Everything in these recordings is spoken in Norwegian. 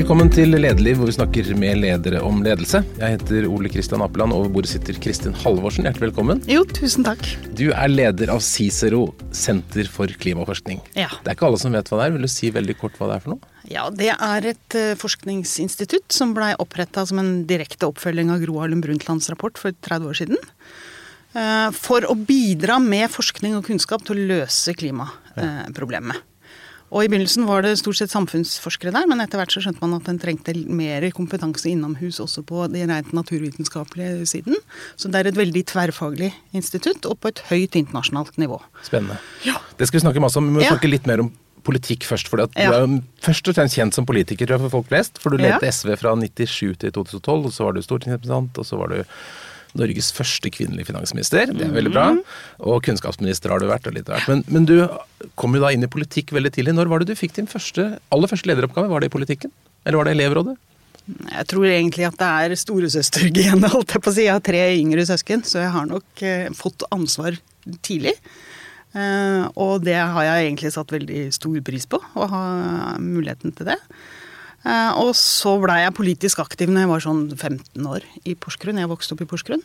Velkommen til Lederliv, hvor vi snakker med ledere om ledelse. Jeg heter Ole Kristian Apeland, og ved bordet sitter Kristin Halvorsen. Hjertelig velkommen. Jo, tusen takk. Du er leder av Cicero, Senter for klimaforskning. Ja. Det er ikke alle som vet hva det er. Vil du si veldig kort hva det er for noe? Ja, Det er et uh, forskningsinstitutt som blei oppretta som en direkte oppfølging av Gro Harlem Brundtlands rapport for 30 år siden. Uh, for å bidra med forskning og kunnskap til å løse klimaproblemet. Og I begynnelsen var det stort sett samfunnsforskere der, men etter hvert så skjønte man at en trengte mer kompetanse innomhus også på den rent naturvitenskapelige siden. Så det er et veldig tverrfaglig institutt, og på et høyt internasjonalt nivå. Spennende. Ja. Det skal vi snakke masse om. Vi må Ja. snakke litt mer om politikk først. For Ja. du er jo først og fremst kjent som politiker for folk flest. For du Ja. SV fra 97 til 2012, og så var du stortingsrepresentant, og så var du Norges første kvinnelige finansminister. Det er veldig bra. Mhm. Og kunnskapsminister har du vært. og litt av hvert. Men, men du kom jo da inn i politikk veldig tidlig. Når var det du fikk din første, aller første lederoppgave? Var det i politikken? Eller var det elevrådet? Jeg tror egentlig at det er storesøstergenet, holdt jeg på å si. Jeg har tre yngre søsken, så jeg har nok eh, fått ansvar tidlig. Eh, og det har jeg egentlig satt veldig stor pris på, å ha muligheten til det. Eh, og så blei jeg politisk aktiv når jeg var sånn 15 år i Porsgrunn. Jeg vokste opp i Porsgrunn.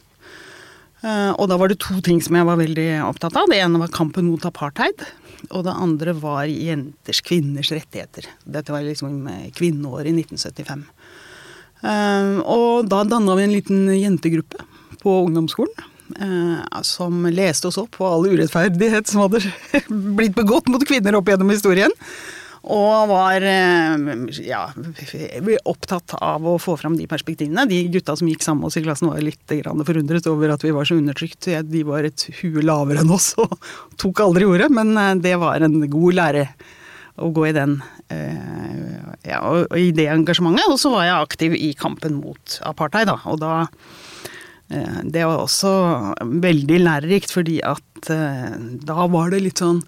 Eh, og da var det to ting som jeg var veldig opptatt av. Det ene var kampen mot apartheid. Og det andre var jenters, kvinners rettigheter. Dette var liksom eh, kvinneåret i 1975. Eh, og da danna vi en liten jentegruppe på ungdomsskolen. som leste oss opp på all urettferdighet som hadde blitt begått mot kvinner opp gjennom historien. Og var eh, ja, opptatt av å få fram de perspektivene. De gutta som gikk sammen med oss i klassen var litt forundret over at vi var så undertrykt. De var et hue lavere enn oss og tok aldri ordet, men eh, det var en god lære å gå i den eh, ja, og, i det engasjementet. Og så var jeg aktiv i kampen mot apartheid, da. Og da Det var også veldig lærerikt, fordi at da var det litt sånn?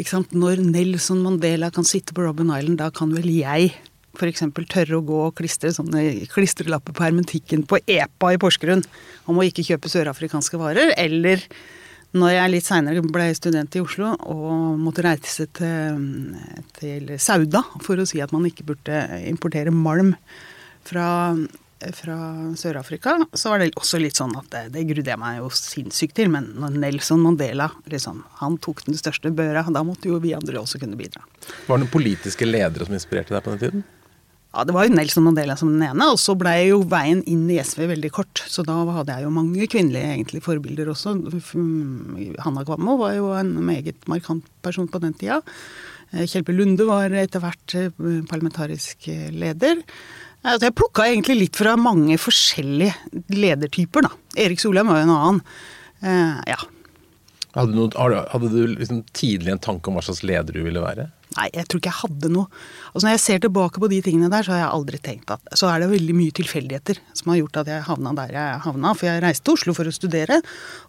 Når Nelson Mandela kan sitte på Robben Island, da kan vel jeg f.eks. tørre å gå og klistre sånne klistrelapper på hermetikken på EPA i Porsgrunn om å ikke kjøpe sørafrikanske varer, eller når jeg litt seinere ble student i Oslo og måtte reise til, til Sauda for å si at man ikke burde importere malm fra, fra Sør-Afrika, så var det også litt sånn at det, det grudde jeg meg jo sinnssykt til. Men når Nelson Mandela liksom, han tok den største børa, da måtte jo vi andre også kunne bidra. Var det noen politiske ledere som inspirerte deg på den tiden? Ja, Det var jo Nelson Mandela som den ene, og så blei jo veien inn i SV veldig kort. Så da hadde jeg jo mange kvinnelige egentlig forbilder også. Hanna Kvammo var jo en meget markant person på den tida. Eh, Kjelpe Lunde var etter hvert eh, parlamentarisk eh, leder. Altså, jeg plukka egentlig litt fra mange forskjellige ledertyper, da. Erik Solheim var jo en annen. Eh, ja. Hadde, du noe, hadde du liksom tidlig en tanke om hva slags leder du ville være? Nei, jeg tror ikke jeg hadde noe. Altså Når jeg ser tilbake på de tingene der, så har jeg aldri tenkt at Så er det veldig mye tilfeldigheter som har gjort at jeg havna der jeg havna. For jeg reiste til Oslo for å studere,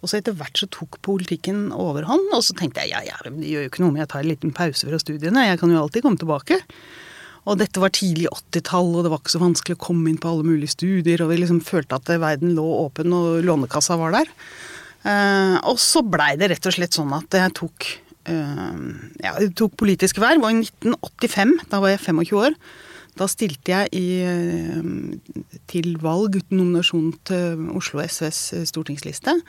og så etter hvert så tok politikken overhånd. Og så tenkte jeg ja, ja, men det gjør jo ikke noe om jeg tar en liten pause fra studiene, jeg kan jo alltid komme tilbake. Og dette var tidlig 80-tall, og det var ikke så vanskelig å komme inn på alle mulige studier, og vi liksom følte at verden lå åpen, og Lånekassa var der. Eh, og så blei det rett og slett sånn at jeg tok uh, ja, jeg tok politisk verv, og i 1985, da var jeg 25 år, da stilte jeg i, uh, til valg uten nominasjon til Oslo SVs stortingsliste.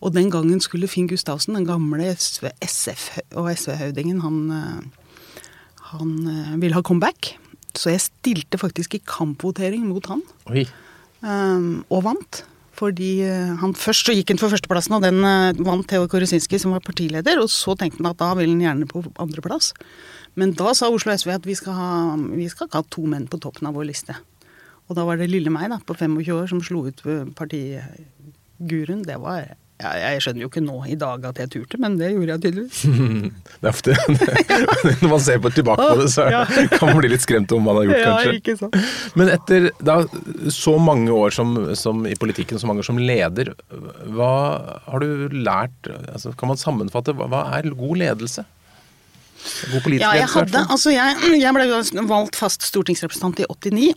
Og den gangen skulle Finn Gustavsen, den gamle SV, SF- og SV-høvdingen, han, uh, han ville ha comeback. Så jeg stilte faktisk i kampvotering mot han, um, og vant. Fordi han Først så gikk han for førsteplassen, og den vant Theo Koresinski, som var partileder. Og så tenkte han at da vil han gjerne på andreplass. Men da sa Oslo SV at vi skal, ha, vi skal ikke ha to menn på toppen av vår liste. Og da var det lille meg da, på 25 år som slo ut partiguruen. Det var ja, Jeg skjønner jo ikke nå i dag at jeg turte, men det gjorde jeg tydeligvis. Det er ofte Når man ser på tilbake på det, så kan man bli litt skremt om hva man har gjort, Ja, kanskje. ikke sant. Men etter da, så mange år som, som i politikken, så mange år som leder, hva har du lært altså, Kan man sammenfatte hva, er god ledelse? God politisk Ja, jeg ledelse, hadde. Altså, jeg, jeg ble valgt fast stortingsrepresentant i 89.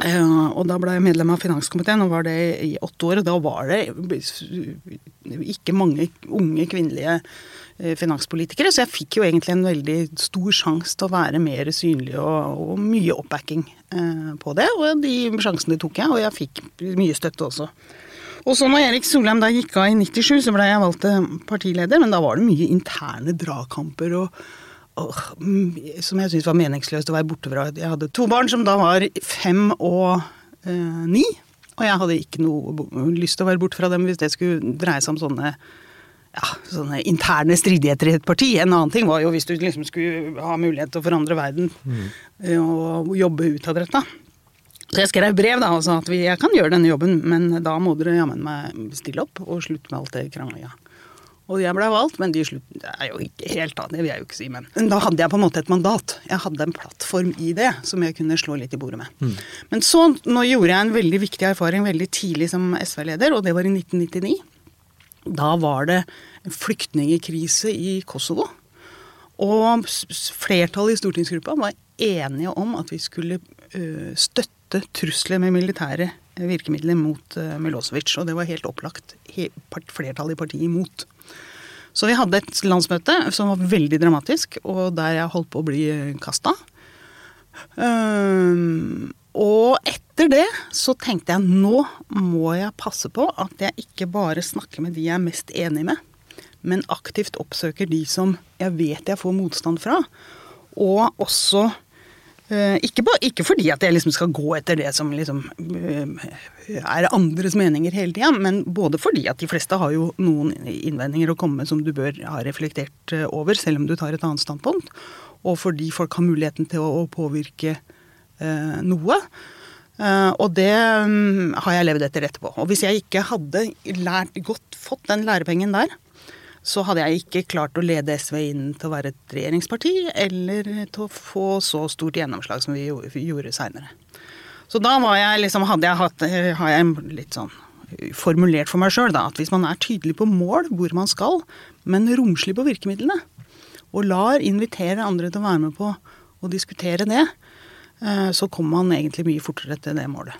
Eh, og da ble jeg medlem av finanskomiteen, og var det i åtte år. Og da var det ikke mange unge kvinnelige eh, finanspolitikere. Så jeg fikk jo egentlig en veldig stor sjanse til å være mer synlig og, og mye oppbacking eh, på det. Og de sjansene tok jeg, og jeg fikk mye støtte også. Og så når Erik Solheim da gikk av i 97, så ble jeg valgt til partileder, men da var det mye interne dragkamper og som jeg syntes var meningsløst å være borte fra. Jeg hadde to barn som da var fem og eh, ni. Og jeg hadde ikke noe lyst til å være borte fra dem hvis det skulle dreie seg om sånne, ja, sånne interne stridigheter i et parti. En annen ting var jo hvis du liksom skulle ha mulighet til å forandre verden mm. og jobbe utadretta. Så jeg skrev brev da og sa at jeg kan gjøre denne jobben, men da må dere jammen meg stille opp og slutte med alt det kranglinga. Og jeg ble valgt, men de slutt, det er jo ikke helt da, det vil jeg jo ikke si. Men da hadde jeg på en måte et mandat. Jeg hadde en plattform i det som jeg kunne slå litt i bordet med. Mm. Men så, nå gjorde jeg en veldig viktig erfaring veldig tidlig som SV-leder, og det var i 1999. Da var det en flyktningkrise i Kosovo. Og flertallet i stortingsgruppa var enige om at vi skulle støtte trusler med militære virkemidler mot Milosevic. Og det var helt opplagt flertallet i partiet imot. Så vi hadde et landsmøte som var veldig dramatisk, og der jeg holdt på å bli kasta. Um, og etter det så tenkte jeg nå må jeg passe på at jeg ikke bare snakker med de jeg er mest enig med, men aktivt oppsøker de som jeg vet jeg får motstand fra. Og også ikke, på, ikke, fordi at jeg liksom skal gå etter det som liksom eh, er andres meninger hele tida, men både fordi at de fleste har jo noen innvendinger å komme med som du bør ha reflektert eh, over, selv om du tar et annet standpunkt. Og fordi folk har muligheten til å, påvirke eh, noe. Uh, og det um, har jeg levd etter etterpå. Og hvis jeg ikke hadde lært godt, fått den lærepengen der, så hadde jeg ikke klart å lede SV inn til å være et regjeringsparti, eller til å få så stort gjennomslag som vi gjorde seinere. Så da var jeg liksom, hadde jeg hatt, har jeg litt sånn formulert for meg sjøl at hvis man er tydelig på mål, hvor man skal, men romslig på virkemidlene, og lar invitere andre til å være med på å diskutere det, eh, så kommer man egentlig mye fortere til det målet.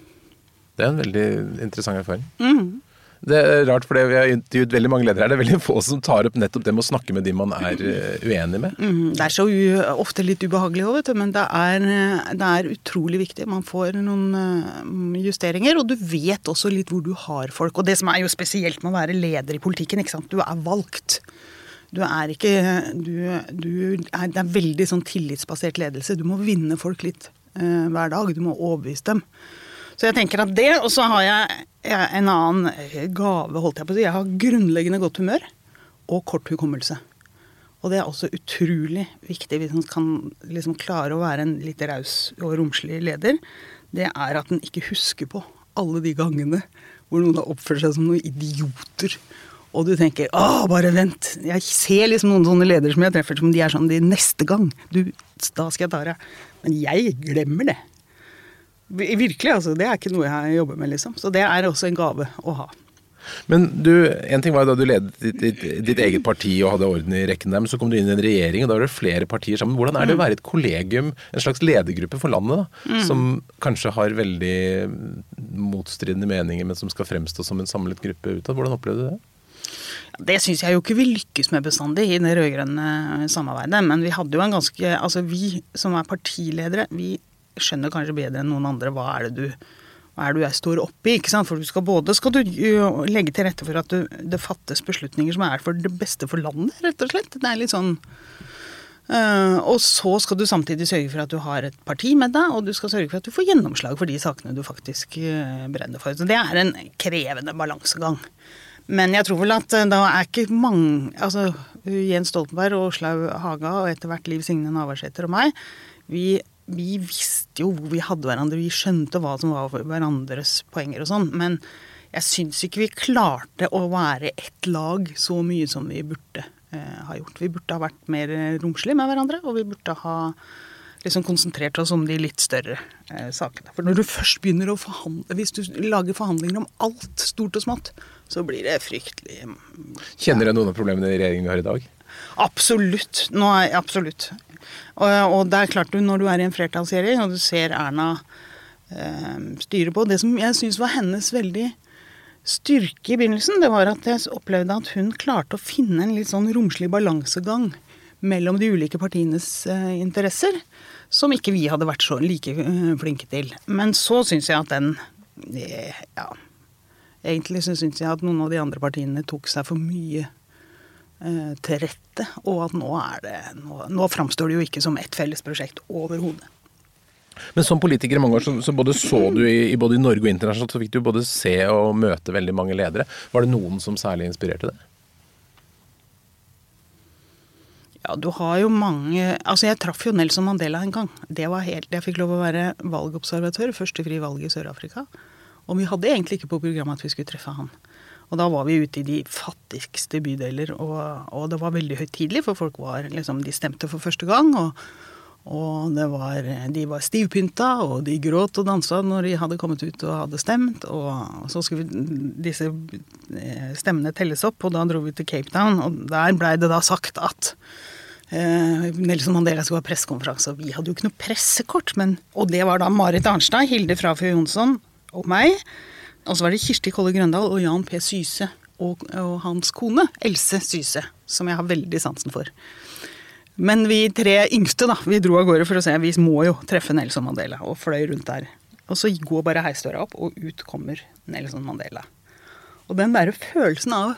Det er en veldig interessant erfaring. Mm. Det er rart, for vi har intervjuet veldig mange ledere her. Det er veldig få som tar opp nettopp det med å snakke med de man er eh, uenig med. Mm, det er så ofte litt ubehagelig òg, vet du. Men det er, det er, utrolig viktig. Man får noen eh, justeringer, og du vet også litt hvor du har folk. Og det som er jo spesielt med å være leder i politikken, ikke sant. Du er valgt. Du er ikke du, du er, Det er veldig sånn tillitsbasert ledelse. Du må vinne folk litt eh, hver dag. Du må overbevise dem. Så jeg tenker at det, og så har jeg en annen gave, holdt jeg på å si. Jeg har grunnleggende godt humør og kort hukommelse. Og det er også utrolig viktig hvis man kan liksom klare å være en litt raus og romslig leder. Det er at en ikke husker på alle de gangene hvor noen har oppført seg som noen idioter. Og du tenker 'Å, bare vent'. Jeg ser liksom noen sånne ledere som jeg treffer, som de er sånn de neste gang. Du, da skal jeg ta deg. Men jeg glemmer det. Virkelig, altså. Det er ikke noe jeg jobber med, liksom. Så det er også en gave å ha. Men du, en ting var jo da du ledet ditt, ditt, ditt, eget parti og hadde orden i rekken der, men så kom du inn i en regjering, og da var det flere partier sammen. Hvordan er det å være et kollegium, en slags ledergruppe for landet, da, mm. som kanskje har veldig motstridende meninger, men som skal fremstå som en samlet gruppe utad? Hvordan opplevde du det? Det syns jeg jo ikke vi lykkes med bestandig i det rød-grønne samarbeidet. Men vi hadde jo en ganske Altså vi som er partiledere, vi skjønner kanskje bedre enn noen andre hva er det du, er det du står oppi. ikke sant? For du skal både skal du legge til rette for at du, det fattes beslutninger som er for det beste for landet, rett og slett. Det er litt sånn Uh, og så skal du samtidig sørge for at du har et parti med deg, og du skal sørge for at du får gjennomslag for de sakene du faktisk uh, brenner for. Så det er en krevende balansegang. Men jeg tror vel at uh, da er ikke mange Altså Jens Stoltenberg og Åslaug Haga og etter hvert Liv Signe Navarsete og meg, vi vi visste jo hvor vi hadde hverandre, vi skjønte hva som var hverandres poenger og sånn. Men jeg syns ikke vi klarte å være ett lag så mye som vi burde eh, ha gjort. Vi burde ha vært mer romslige med hverandre, og vi burde ha liksom konsentrert oss om de litt større eh, sakene. For når du først begynner å forhandle, hvis du lager forhandlinger om alt stort og smått, så blir det fryktelig ja. Kjenner dere noen av problemene i regjeringen vi har i dag? Absolutt. Nå er, absolutt. Og, og, det er klart du, når du er i en flertallsregjering og du ser Erna eh, styre på Det som jeg syns var hennes veldig styrke i begynnelsen, det var at jeg opplevde at hun klarte å finne en litt sånn romslig balansegang mellom de ulike partienes eh, interesser, som ikke vi hadde vært så like eh, flinke til. Men så syns jeg at den eh, Ja. Egentlig syns jeg at noen av de andre partiene tok seg for mye til rette, og at nå er det Nå, nå framstår det jo ikke som ett felles prosjekt overhodet. Men som politiker i mange år, så, så både så du i, i både i Norge og internasjonalt, så fikk du både se og møte veldig mange ledere. Var det noen som særlig inspirerte deg? Ja, du har jo mange Altså, jeg traff jo Nelson Mandela en gang. Det var helt, Jeg fikk lov å være valgobservatør, første fri valg i Sør-Afrika. Og vi hadde egentlig ikke på programmet at vi skulle treffe han. Og da var vi ute i de fattigste bydeler, og, og det var veldig høytidelig, for folk var liksom De stemte for første gang, og, og var, de var stivpynta, og de gråt og dansa når de hadde kommet ut og hadde stemt. Og så skulle disse eh, stemmene telles opp, og da dro vi til Cape Town, og der blei det da sagt at eh, Nelson Mandela skulle ha pressekonferanse, og vi hadde jo ikke noe pressekort. Men, og det var da Marit Arnstad, Hilde Frafjord Jonsson og meg. Og så var det Kirsti Kolle Grøndal og Jan P. Syse og, og hans kone Else Syse, som jeg har veldig sansen for. Men vi tre yngste da, vi dro av gårde for å se. Vi må jo treffe Nelson Mandela, og fløy rundt der. Og så går bare heisdøra opp, og ut kommer Nelson Mandela. Og den derre følelsen av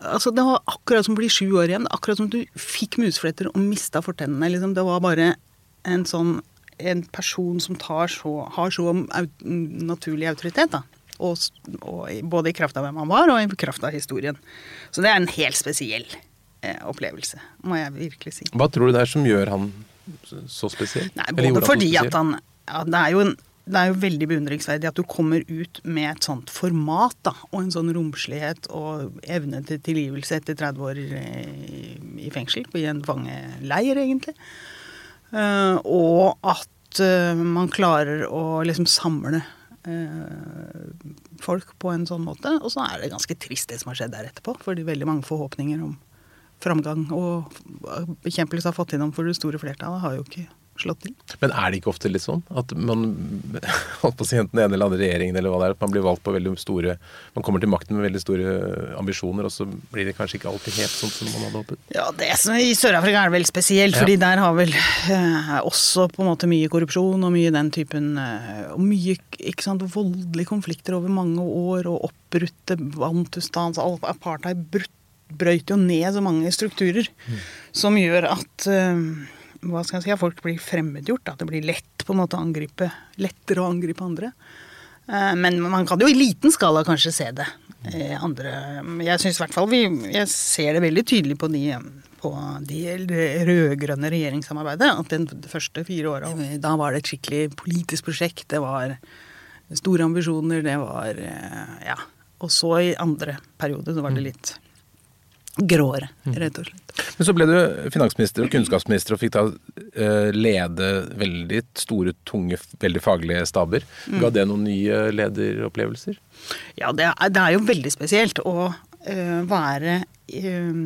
Altså, Det var akkurat som å bli sju år igjen. Akkurat som du fikk musefletter og mista fortennene. Liksom. Det var bare en sånn en person som så, har så naturlig autoritet. da. Og, og, både i kraft av hvem han var, og i kraft av historien. Så det er en helt spesiell eh, opplevelse, må jeg virkelig si. Hva tror du det er som gjør han så spesiell? Nei, både fordi at han ja, det, er en, det er jo veldig beundringsverdig at du kommer ut med et sånt format, da, og en sånn romslighet og evne til tilgivelse etter 30 år i, i fengsel, i en fangeleir, egentlig. Uh, og at uh, man klarer å liksom samle uh, folk på en sånn måte. Og så er det ganske trist det som har skjedd der etterpå, fordi veldig mange forhåpninger om framgang og bekjempelse av fattigdom for det store flertallet har jo ikke slått til. Men er det ikke ofte litt sånn at man holdt på å si enten den ene eller andre regjeringen eller hva det er, at man blir valgt på veldig store Man kommer til makten med veldig store ambisjoner, og så blir det kanskje ikke alltid helt sånn som man hadde håpet? Ja, det som I Sør-Afrika er det vel spesielt, ja. fordi der har vel eh, også på en måte mye korrupsjon og mye den typen eh, Og mye ikke sant, voldelige konflikter over mange år, og oppbrutte Bantustans Apartheid brutt brøyt jo ned så mange strukturer mm. som gjør at uh, hva skal jeg si, folk blir fremmedgjort. At det blir lett på en måte å angripe, lettere å angripe andre. Uh, men man kan jo i liten skala kanskje se det. Uh, andre Jeg syns i hvert fall vi Jeg ser det veldig tydelig på de på de rød-grønne regjeringssamarbeidet. At den første fire åra Da var det et skikkelig politisk prosjekt. Det var store ambisjoner. Det var Ja. Og så i andre periode så var det mm. litt gråere, rett og slett. Men så ble du finansminister og kunnskapsminister og fikk da eh, lede veldig store, tunge, veldig faglige staber. Ga det noen nye lederopplevelser? Ja, det er, det er jo veldig spesielt å uh, være uh,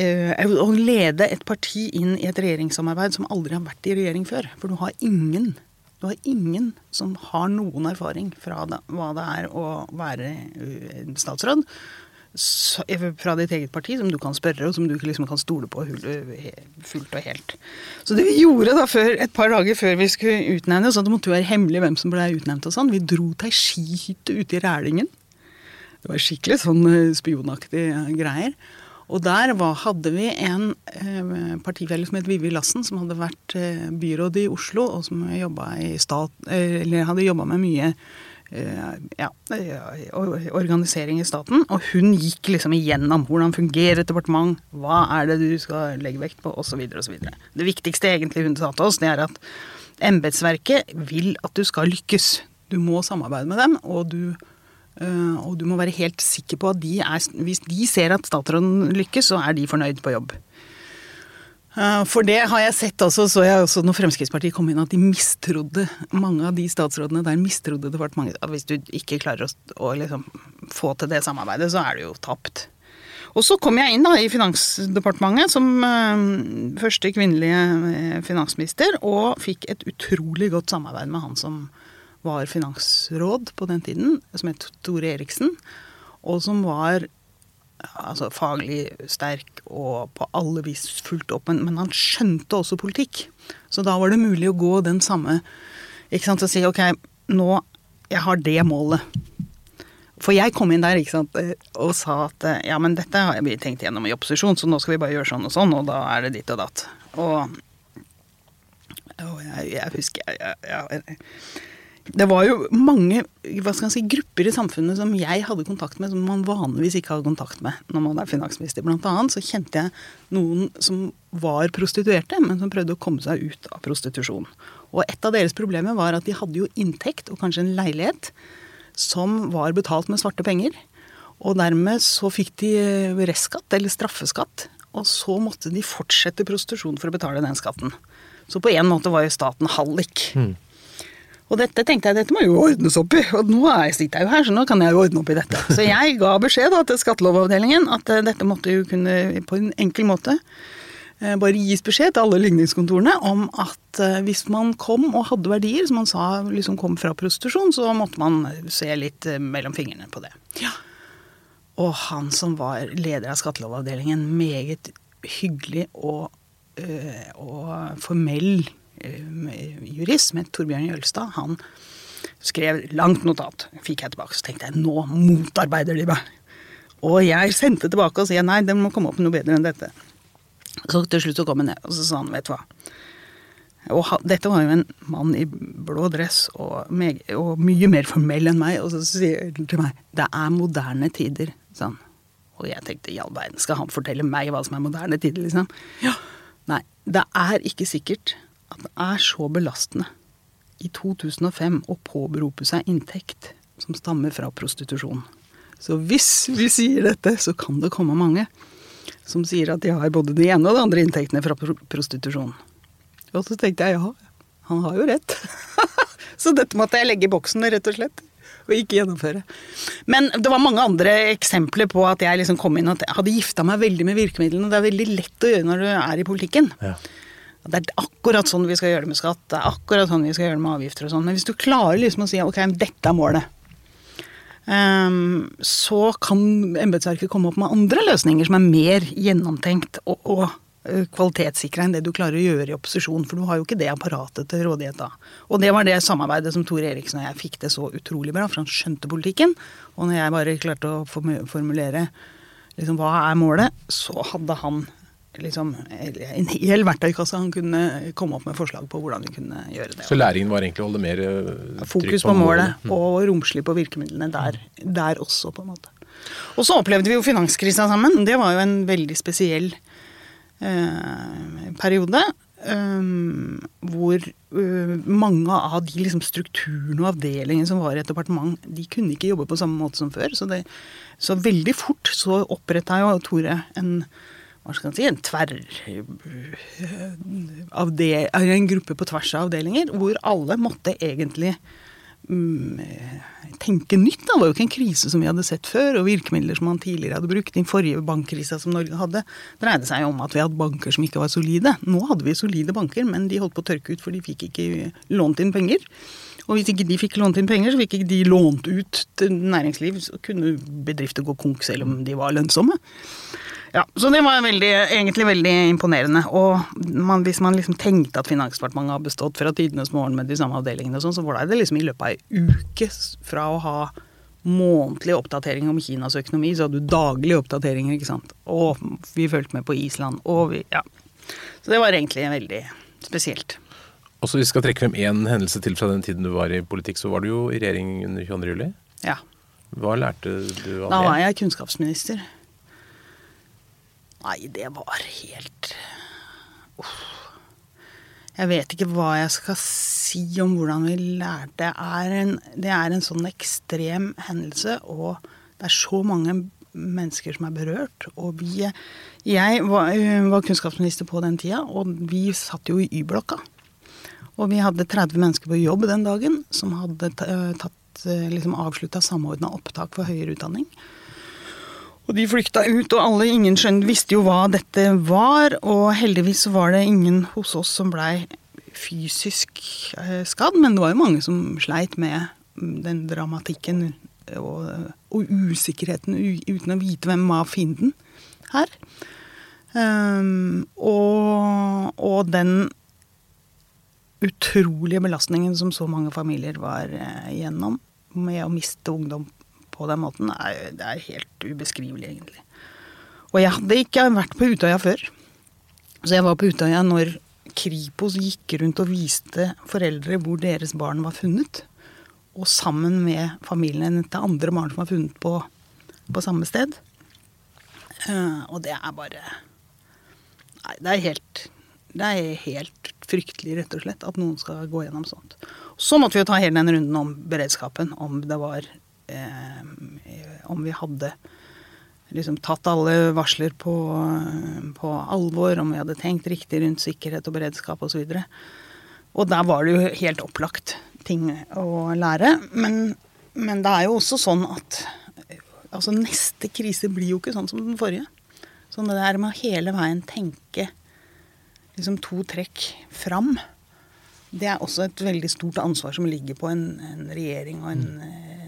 uh, Å lede et parti inn i et regjeringssamarbeid som aldri har vært i regjering før. For du har ingen du har ingen som har noen erfaring fra det, hva det er å være statsråd fra ditt eget parti som du kan spørre, og som du liksom kan stole på fullt og helt. Så det vi gjorde da før, et par dager før vi skulle utnevne, sånn at det måtte være hemmelig hvem som ble utnevnt og sånn, vi dro til ei skihytte ute i Rælingen. Det var skikkelig sånn eh, spionaktige greier. Og der var, hadde vi en eh, partifelle som het Vivi Lassen, som hadde vært eh, byråd i Oslo, og som stat, eh, hadde jobba med mye Eh, ja, organisering i staten. Og hun gikk liksom igjennom hvordan fungerer et departement, hva er det du skal legge vekt på, osv. osv. Det viktigste egentlig hun sa til oss, det er at embetsverket vil at du skal lykkes. Du må samarbeide med dem, og du, eh, og du må være helt sikker på at de er Hvis de ser at statsråden lykkes, så er de fornøyd på jobb. Eh, for det har jeg sett også, så jeg også når Fremskrittspartiet kom inn, at de mistrodde mange av de statsrådene der mistrodde departementet. Hvis du ikke klarer å, å liksom få til det samarbeidet, så er du jo tapt. Og så kom jeg inn da i Finansdepartementet som uh, første kvinnelige øh, finansminister, og fikk et utrolig godt samarbeid med han som var finansråd på den tiden, som het Tore Eriksen, og som var altså, faglig sterk og på alle vis fulgt opp, men, men han skjønte også politikk. Så da var det mulig å gå den samme ikke sant, og si ok, nå jeg har det målet. For jeg kom inn der ikke sant, og sa at ja, men dette har vi tenkt gjennom i opposisjon, så nå skal vi bare gjøre sånn og sånn, og da er det ditt og datt. Og, og jeg, jeg, husker jeg, jeg, det var jo mange hva skal si, grupper i samfunnet som jeg hadde kontakt med, som man vanligvis ikke har kontakt med når man er finansminister. Blant annet så kjente jeg noen som var prostituerte, men som prøvde å komme seg ut av prostitusjon. Og et av deres problemer var at de hadde jo inntekt, og kanskje en leilighet, som var betalt med svarte penger. Og dermed så fikk de restskatt, eller straffeskatt. Og så måtte de fortsette prostitusjon for å betale den skatten. Så på en måte var jo staten hallik. Mm. Og dette tenkte jeg dette må jo ordnes opp i, og nå er sitter jeg jo her, så nå kan jeg jo ordne opp i dette. Så jeg ga beskjed da, til skattelovavdelingen at uh, dette måtte jo kunne på en enkel måte uh, bare gis beskjed til alle ligningskontorene om at uh, hvis man kom og hadde verdier som man sa liksom kom fra prostitusjon, så måtte man se litt mellom fingrene på det. Ja. Og han som var leder av skattelovavdelingen, meget hyggelig og, og formell Eh, jurist som het Torbjørn Jølstad, han skrev langt notat. Fikk jeg tilbake, så tenkte jeg nå motarbeider de meg. Og jeg sendte tilbake og sa nei, det må komme opp noe bedre enn dette. Så til slutt så kom han ned, og så sa han vet du hva. Og ha, dette var jo en mann i blå dress og, meg, og, mye mer formell enn meg. Og så sier han til meg det er moderne tider, sa han. Og jeg tenkte i all verden, skal han fortelle meg hva som er moderne tider, liksom? Ja. Nei, det er ikke sikkert det er så belastende i 2005 å påberope seg inntekt som stammer fra prostitusjon. Så hvis vi sier dette, så kan det komme mange som sier at de har både de ene og de andre inntektene fra prostitusjon. Og så tenkte jeg ja, han har jo rett. så dette måtte jeg legge i boksen, rett og slett. Og ikke gjennomføre. Men det var mange andre eksempler på at jeg liksom kom inn og hadde gifta meg veldig med virkemidlene. Det er veldig lett å gjøre når du er i politikken. Ja. Det er akkurat sånn vi skal gjøre det med skatt, det er akkurat sånn vi skal gjøre det med avgifter og sånn. Men hvis du klarer liksom å si ok, dette er målet, um, så kan embetsverket komme opp med andre løsninger som er mer gjennomtenkt og, og uh, kvalitetssikra enn det du klarer å gjøre i opposisjon. For du har jo ikke det apparatet til rådighet da. Og det var det samarbeidet som Tor Eriksen og jeg fikk det så utrolig bra, for han skjønte politikken. Og når jeg bare klarte å formulere liksom, hva er målet, så hadde han liksom, en hel verktøykasse han kunne komme opp med forslag på hvordan vi kunne gjøre det. Så læringen var egentlig å holde mer uh, Fokus på, på målet, mm. og romslig på virkemidlene der, der, også, på en måte. Og så opplevde vi jo finanskrisa sammen. Det var jo en veldig spesiell eh, periode. Um, hvor uh, mange av de liksom, strukturene og avdelingene som var i et departement, de kunne ikke jobbe på samme måte som før. Så, det, så veldig fort så oppretta jo Tore en hva skal man si, en tverr En gruppe på tvers av avdelinger, hvor alle måtte egentlig um, tenke nytt. Det var jo ikke en krise som vi hadde sett før, og virkemidler som man tidligere hadde brukt. Den forrige bankkrisa som Norge hadde, dreide seg om at vi hadde banker som ikke var solide. Nå hadde vi solide banker, men de holdt på å tørke ut, for de fikk ikke lånt inn penger. Og hvis ikke de fikk lånt inn penger, så fikk ikke de lånt ut til næringsliv. Så kunne bedrifter gå konk selv om de var lønnsomme. Ja, Så det var veldig, egentlig veldig imponerende. Og man, hvis man liksom tenkte at Finansdepartementet har bestått fra tidenes morgen med de samme avdelingene, og sånn, så var det liksom i løpet av ei uke fra å ha månedlig oppdatering om Kinas økonomi, så hadde du daglige oppdateringer, ikke sant. Og vi fulgte med på Island, og vi Ja. Så det var egentlig veldig spesielt. Og så vi skal trekke frem én hendelse til fra den tiden du var i politikk, så var du jo i regjering under 22. juli. Ja. Hva lærte du av det? Da var jeg kunnskapsminister. Nei, det var helt Uff. Jeg vet ikke hva jeg skal si om hvordan vi lærte. Det er en, det er en sånn ekstrem hendelse, og det er så mange mennesker som er berørt. Og vi Jeg var, var kunnskapsminister på den tida, og vi satt jo i Y-blokka. Og vi hadde 30 mennesker på jobb den dagen som hadde tatt, liksom avslutta samordna opptak for høyere utdanning. Og de flykta ut, og alle, ingen skjønte, visste jo hva dette var. Og heldigvis var det ingen hos oss som blei fysisk eh, skadd, men det var jo mange som sleit med den dramatikken og, og usikkerheten uten å vite hvem var fienden her. Um, og, og, den utrolige belastningen som så mange familier var igjennom med å miste ungdom på den måten, er, det er helt ubeskrivelig, egentlig. Og jeg hadde ikke vært på Utøya før. Så jeg var på Utøya når Kripos gikk rundt og viste foreldre hvor deres barn var funnet. Og sammen med familien til andre barn som var funnet på, på samme sted. Uh, og det er bare Nei, det er helt det er helt fryktelig, rett og slett, at noen skal gå gjennom sånt. Så måtte vi jo ta hele den runden om beredskapen. Om det var Om vi hadde liksom tatt alle varsler på, på, alvor, om vi hadde tenkt riktig rundt sikkerhet og beredskap osv. Og, så og der var det jo helt opplagt ting å lære. Men, men det er jo også sånn at altså neste krise blir jo ikke sånn som den forrige. Sånn det der med å hele veien tenke liksom to trekk fram, det er også et veldig stort ansvar som ligger på en, en regjering og en,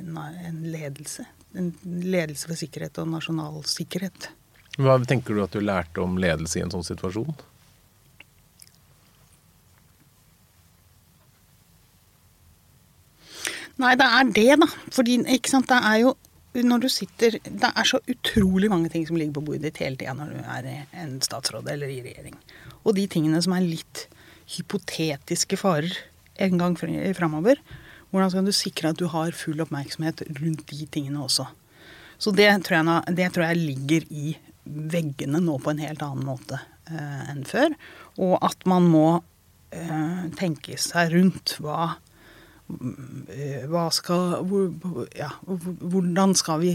en, en ledelse en ledelse for sikkerhet og nasjonal sikkerhet. Hva tenker du at du lærte om ledelse i en sånn situasjon? Nei, det er det, da. Fordi ikke sant, det er jo når du sitter Det er så utrolig mange ting som ligger på bordet ditt hele tida når du er en statsråd eller i regjering. Og de tingene som er litt hypotetiske farer en gang framover, hvordan skal du sikre at du har full oppmerksomhet rundt de tingene også? Så det tror jeg, det tror jeg ligger i veggene nå på en helt annen måte eh, enn før. Og at man må eh, tenke seg rundt hva eh, hva skal, hvor, ja, hvordan skal vi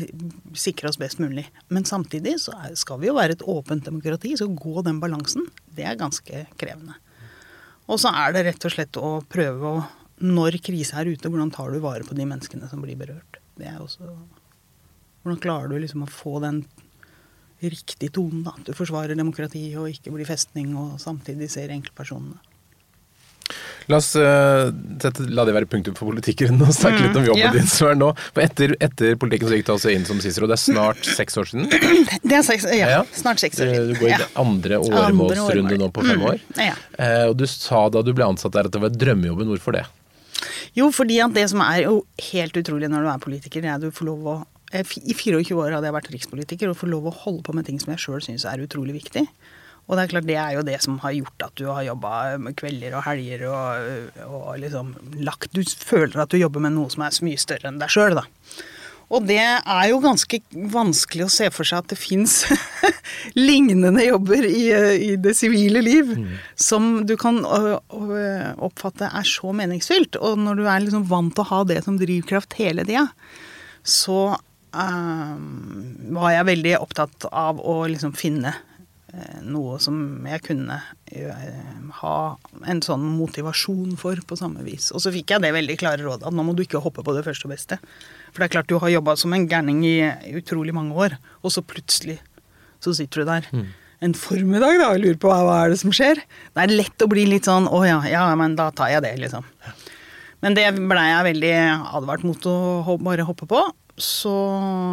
sikre oss best mulig? Men samtidig så skal vi jo være et åpent demokrati, så gå den balansen, det er ganske krevende. Og så er det rett og slett å prøve å når krisa er ute, hvordan tar du vare på de menneskene som blir berørt? Det er også Hvordan klarer du liksom å få den riktige tonen, da? At du forsvarer demokrati og ikke blir festning, og samtidig ser enkeltpersonene. La oss uh, sette, la det være punktum for politikken og snakke mm, litt om jobben ja. din som er nå. For etter, etter, politikken så gikk du altså inn som CICERO. Det er snart seks år siden? Det er seks, ja, ja. snart seks år siden. Du går i ja. andre åremålsrunde nå på fem mm, år. Ja. Uh, og du sa da du ble ansatt der at det var drømmejobben. Hvorfor det? Jo, fordi at det som er jo helt utrolig når du er politiker, det er at du får lov å I 24 år hadde jeg vært rikspolitiker og får lov å holde på med ting som jeg sjøl syns er utrolig viktig. Og det er klart det er jo det som har gjort at du har jobba med kvelder og helger og, og liksom lagt Du føler at du jobber med noe som er så mye større enn deg sjøl, da. Og det er jo ganske vanskelig å se for seg at det fins lignende jobber i, i det sivile liv mm. som du kan oppfatte er så meningsfylt. Og når du er liksom vant til å ha det som drivkraft hele tida, så um, var jeg veldig opptatt av å liksom finne noe som jeg kunne uh, ha en sånn motivasjon for på samme vis. Og så fikk jeg det veldig klare rådet at nå må du ikke hoppe på det første og beste. For det er klart du har jobba som en gærning i utrolig mange år, og så plutselig så sitter du der. Mm. En formiddag da, og lurer på hva er det som skjer. Det er lett å bli litt sånn å ja, ja, men da tar jeg det, liksom. Men det blei jeg veldig advart mot å bare hoppe på. Så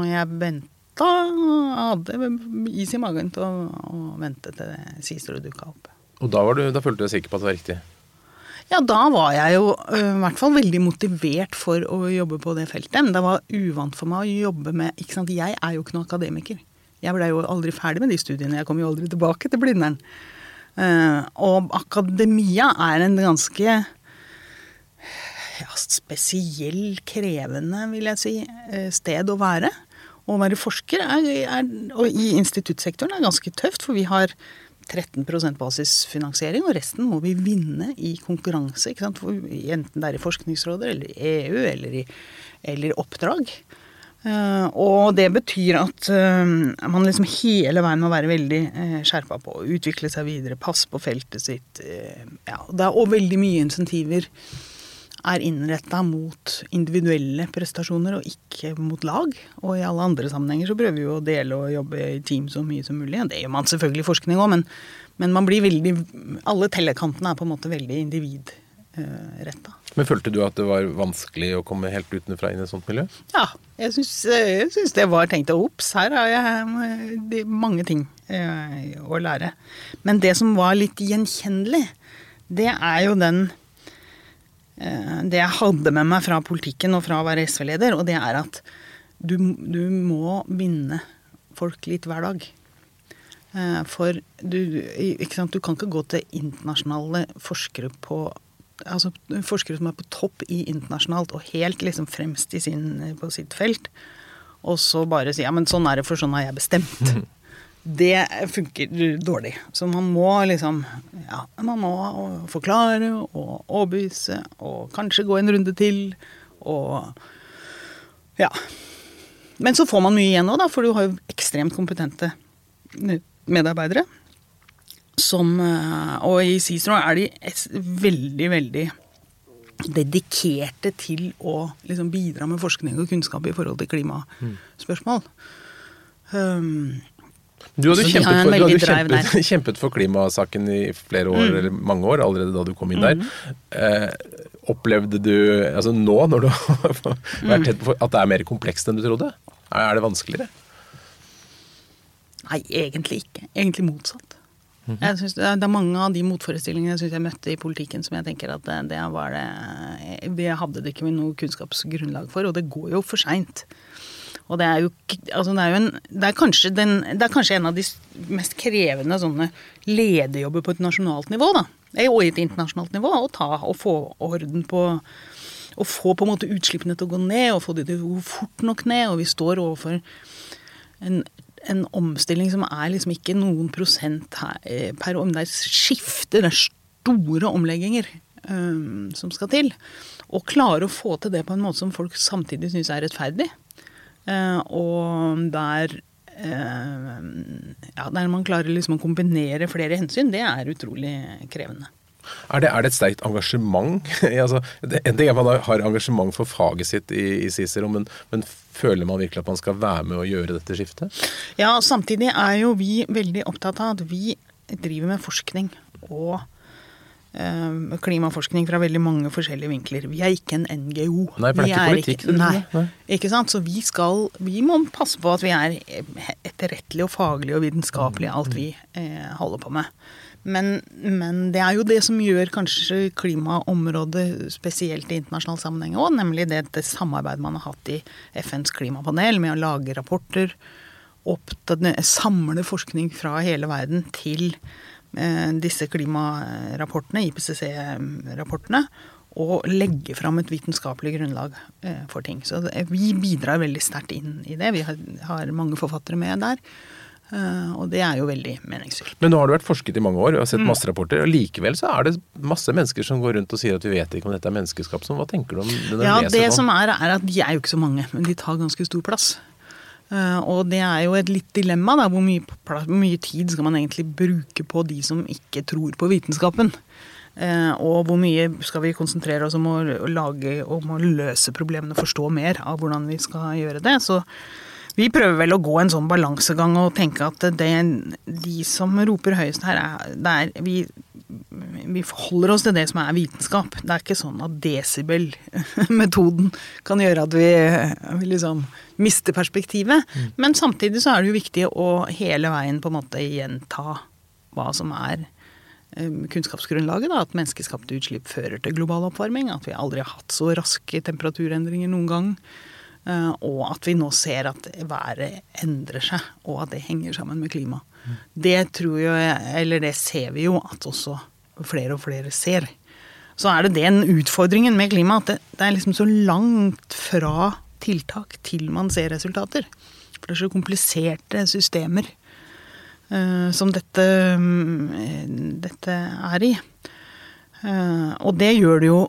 jeg venta, hadde jeg is i magen til å, å vente til Sistro dukka opp. Og da, du, da følte du deg sikker på at det var riktig? Ja, da var jeg jo i hvert fall veldig motivert for å jobbe på det feltet. Men det var uvant for meg å jobbe med ikke sant, Jeg er jo ikke noen akademiker. Jeg blei jo aldri ferdig med de studiene. Jeg kom jo aldri tilbake til Blindern. og akademia er en ganske ja, spesiell, krevende, vil jeg si, sted å være. Å være forsker er, er, og i instituttsektoren er ganske tøft, for vi har 13% basisfinansiering, og resten må vi vinne i konkurranse. Enten det er i Forskningsrådet eller i EU eller i eller oppdrag. Uh, og det betyr at uh, man liksom hele veien må være veldig uh, skjerpa på å utvikle seg videre, passe på feltet sitt. ja, det er, og veldig mye insentiver er innretta mot individuelle prestasjoner og ikke mot lag. Og i alle andre sammenhenger så prøver vi jo å dele og jobbe i team så mye som mulig. Det gjør man selvfølgelig i forskning òg, men, Men man blir veldig Alle tellekantene er på en måte veldig individretta. Men følte du at det var vanskelig å komme helt utenfra inn i et sånt miljø? Ja, jeg syns, det var tenkt Ops, her har jeg mange ting eh, å lære. Men det som var litt gjenkjennelig, det er jo den Det jeg hadde med meg fra politikken og fra å være SV-leder, og det er at du, du må binde folk litt hver dag. Eh, for du, sant? du kan ikke gå til internasjonale forskere på altså, forskere som er på topp i internasjonalt og helt liksom fremst sin, på sitt felt, og så bare si ja, men sånn er det, for sånn har jeg bestemt. Det funker dårlig. Så man må liksom ja, man må forklare og overbevise og kanskje gå en runde til og ja. Men så får man mye igjen òg, for du har jo ekstremt kompetente medarbeidere som eh, Og i Cicero er de veldig, veldig dedikerte til å liksom bidra med forskning og kunnskap i forhold til klimaspørsmål. Um, du hadde, kjempet for, du hadde kjempet, kjempet, for, klimasaken i flere år, mm. eller mange år, allerede da du kom inn der. Mm. Eh, opplevde du altså nå, når du har vært tett på, at det er mer komplekst enn du trodde? Er det vanskeligere? Nei, egentlig ikke. Egentlig motsatt. Mm -hmm. synes det, er mange av de motforestillingene jeg synes jeg møtte i politikken som jeg tenker at det, det var det Det hadde det ikke noe kunnskapsgrunnlag for, og det går jo for seint. Og det er jo, altså det er jo en, det er, den, det er kanskje en av de mest krevende sånne lederjobber på et nasjonalt nivå, da. Og i et internasjonalt nivå. Å ta og få orden på Å få på en måte utslippene til å gå ned, og få de til å gå fort nok ned. Og vi står overfor en en omstilling som er liksom ikke noen prosent her, eh, per om. Det er skifte, det er store omlegginger um, som skal til. Og klare å få til det på en måte som folk samtidig syns er rettferdig. Uh, og der uh, ja, der man klarer liksom å kombinere flere hensyn, det er utrolig krevende. Er det, er det, et sterkt engasjement? altså, en ting er man har engasjement for faget sitt i, i Cicero, men, men, føler man virkelig at man skal være med å gjøre dette skiftet? Ja, samtidig er jo vi veldig opptatt av at vi driver med forskning og klimaforskning fra veldig mange forskjellige vinkler. Vi er ikke en NGO. Nei, for det er ikke politikk. Ikke, nei, nei, ikke sant. Så vi skal Vi må passe på at vi er etterrettelige og faglige og vitenskapelige i alt vi eh, holder på med. Men, men, det er jo det som gjør kanskje klimaområdet spesielt i internasjonal sammenheng òg, nemlig det, det samarbeidet man har hatt i FNs klimapanel med å lage rapporter, samle forskning fra hele verden til eh, disse klimarapportene, IPCC-rapportene, og legge fram et vitenskapelig grunnlag eh, for ting. Så vi bidrar veldig sterkt inn i det. Vi har, mange forfattere med der. Eh, og det er jo veldig meningsfylt. Men nå har du vært forsket i mange år og har sett mm. masse rapporter. og Likevel så er det masse mennesker som går rundt og sier at vi vet ikke om dette er menneskeskap. Så hva tenker du om det? Ja, det som er, er at de er jo ikke så mange, men de tar ganske stor plass. Uh, og det er jo et litt dilemma. Da, hvor mye, hvor mye, tid skal man egentlig bruke på de som ikke tror på vitenskapen? Uh, og hvor mye skal vi konsentrere oss om å, lage, om å løse problemene, forstå mer av hvordan vi skal gjøre det. Så vi prøver vel å gå en sånn balansegang og tenke at det, de som roper høyest her, er, er vi, vi forholder oss til det som er vitenskap. Det er ikke sånn at desibel-metoden kan gjøre at vi, vi liksom mister perspektivet. Mm. Men samtidig så er det jo viktig å hele veien på en måte gjenta hva som er um, kunnskapsgrunnlaget. Da, at menneskeskapte utslipp fører til global oppvarming. At vi aldri har hatt så raske temperaturendringer noen gang. Eh, og at vi nå ser at været endrer seg, og at det henger sammen med klima. Det tror jeg, eller det ser vi jo at også flere og flere ser. Så er det den utfordringen med klima, at det, det er liksom så langt fra tiltak til man ser resultater. For det er så kompliserte systemer uh, som dette, um, dette er i. Uh, og det gjør det jo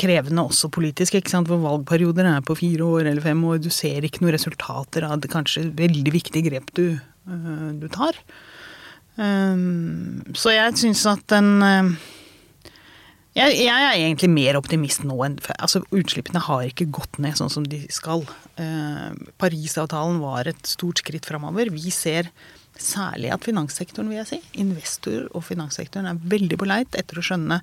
krevende også politisk, ikke sant? hvor valgperioder er på fire år eller fem år. Du ser ikke noen resultater av det kanskje veldig viktige grep du, uh, du tar. Um, så jeg syns at den uh, jeg, jeg, er egentlig mer optimist nå enn før. Altså, utslippene har ikke gått ned sånn som de skal. Uh, Parisavtalen var et stort skritt framover. Vi ser særlig at finanssektoren, vil jeg si, investor og finanssektoren er veldig på leit etter å skjønne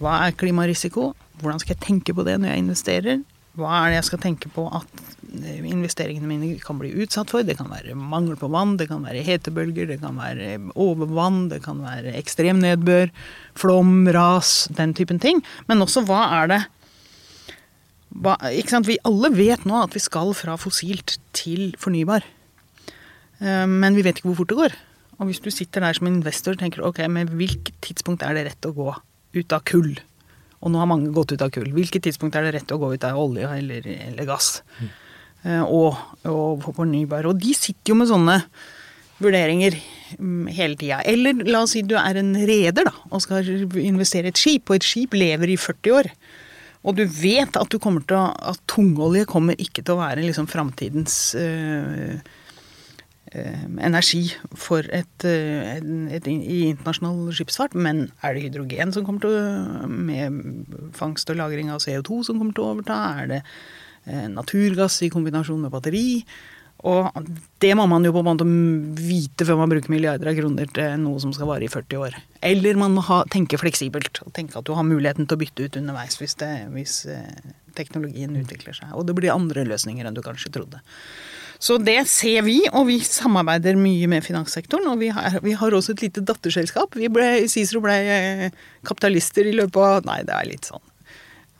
hva er klimarisiko, hvordan skal jeg tenke på det når jeg investerer, hva er det jeg skal tenke på at investeringene mine kan bli utsatt for. Det kan være mangel på vann, det kan være hetebølger, det kan være overvann, det kan være ekstrem nedbør, flom, ras, den typen ting. Men også hva er det hva, Vi alle vet nå at vi skal fra fossilt til fornybar. Eh, men vi vet ikke hvor fort det går. Og hvis du sitter der som investor og tenker ok, med hvilket tidspunkt er det rett å gå ut av kull? Og nå har mange gått ut av kull. Hvilket tidspunkt er det rett å gå ut av olje eller, eller gass? Mm. Og, og fornybar. Og de sitter jo med sånne vurderinger mm, hele tida. Eller la oss si du er en reder da, og skal investere i et skip, og et skip lever i 40 år. Og du vet at, du kommer til å, at tungolje kommer ikke til å være liksom framtidens øh, energi for et, øh, et, et, i internasjonal skipsfart. Men er det hydrogen som kommer til å Med fangst og lagring av CO2 som kommer til å overta? Er det naturgass i kombinasjon med batteri? Og det må man jo på en måte vite før man bruker milliarder av kroner til noe som skal vare i 40 år. Eller man må ha, tenke fleksibelt og tenke at du har muligheten til å bytte ut underveis hvis, det, hvis eh, teknologien utvikler seg. Og det blir andre løsninger enn du kanskje trodde. Så det ser vi, og vi samarbeider mye med finanssektoren. Og vi har, vi har også et lite datterselskap. Vi ble, Cicero ble eh, kapitalister i løpet av Nei, det er litt sånn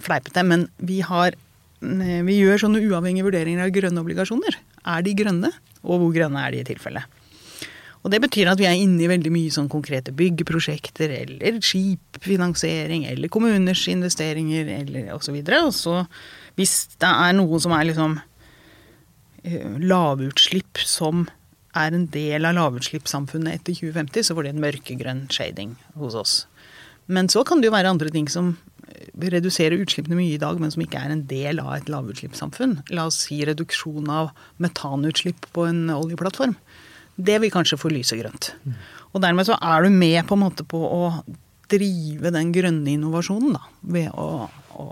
fleipete, men vi har eh, vi gjør sånne uavhengige vurderinger av grønne obligasjoner. Er de grønne, og hvor grønne er de i tilfelle? Og det betyr at vi er inne i veldig mye sånn konkrete byggeprosjekter eller skipfinansiering eller kommuners investeringer eller osv. Og, så hvis det er noe som er liksom uh, lavutslipp som er en del av lavutslippssamfunnet etter 2050, så får det en mørkegrønn shading hos oss. Men så kan det jo være andre ting som redusere utslippene mye i dag, men som ikke er en del av et lavutslippssamfunn. La oss si reduksjon av metanutslipp på en oljeplattform. Det vil kanskje få lyset grønt. Og dermed så er du med på en måte på å drive den grønne innovasjonen, da. Ved å, å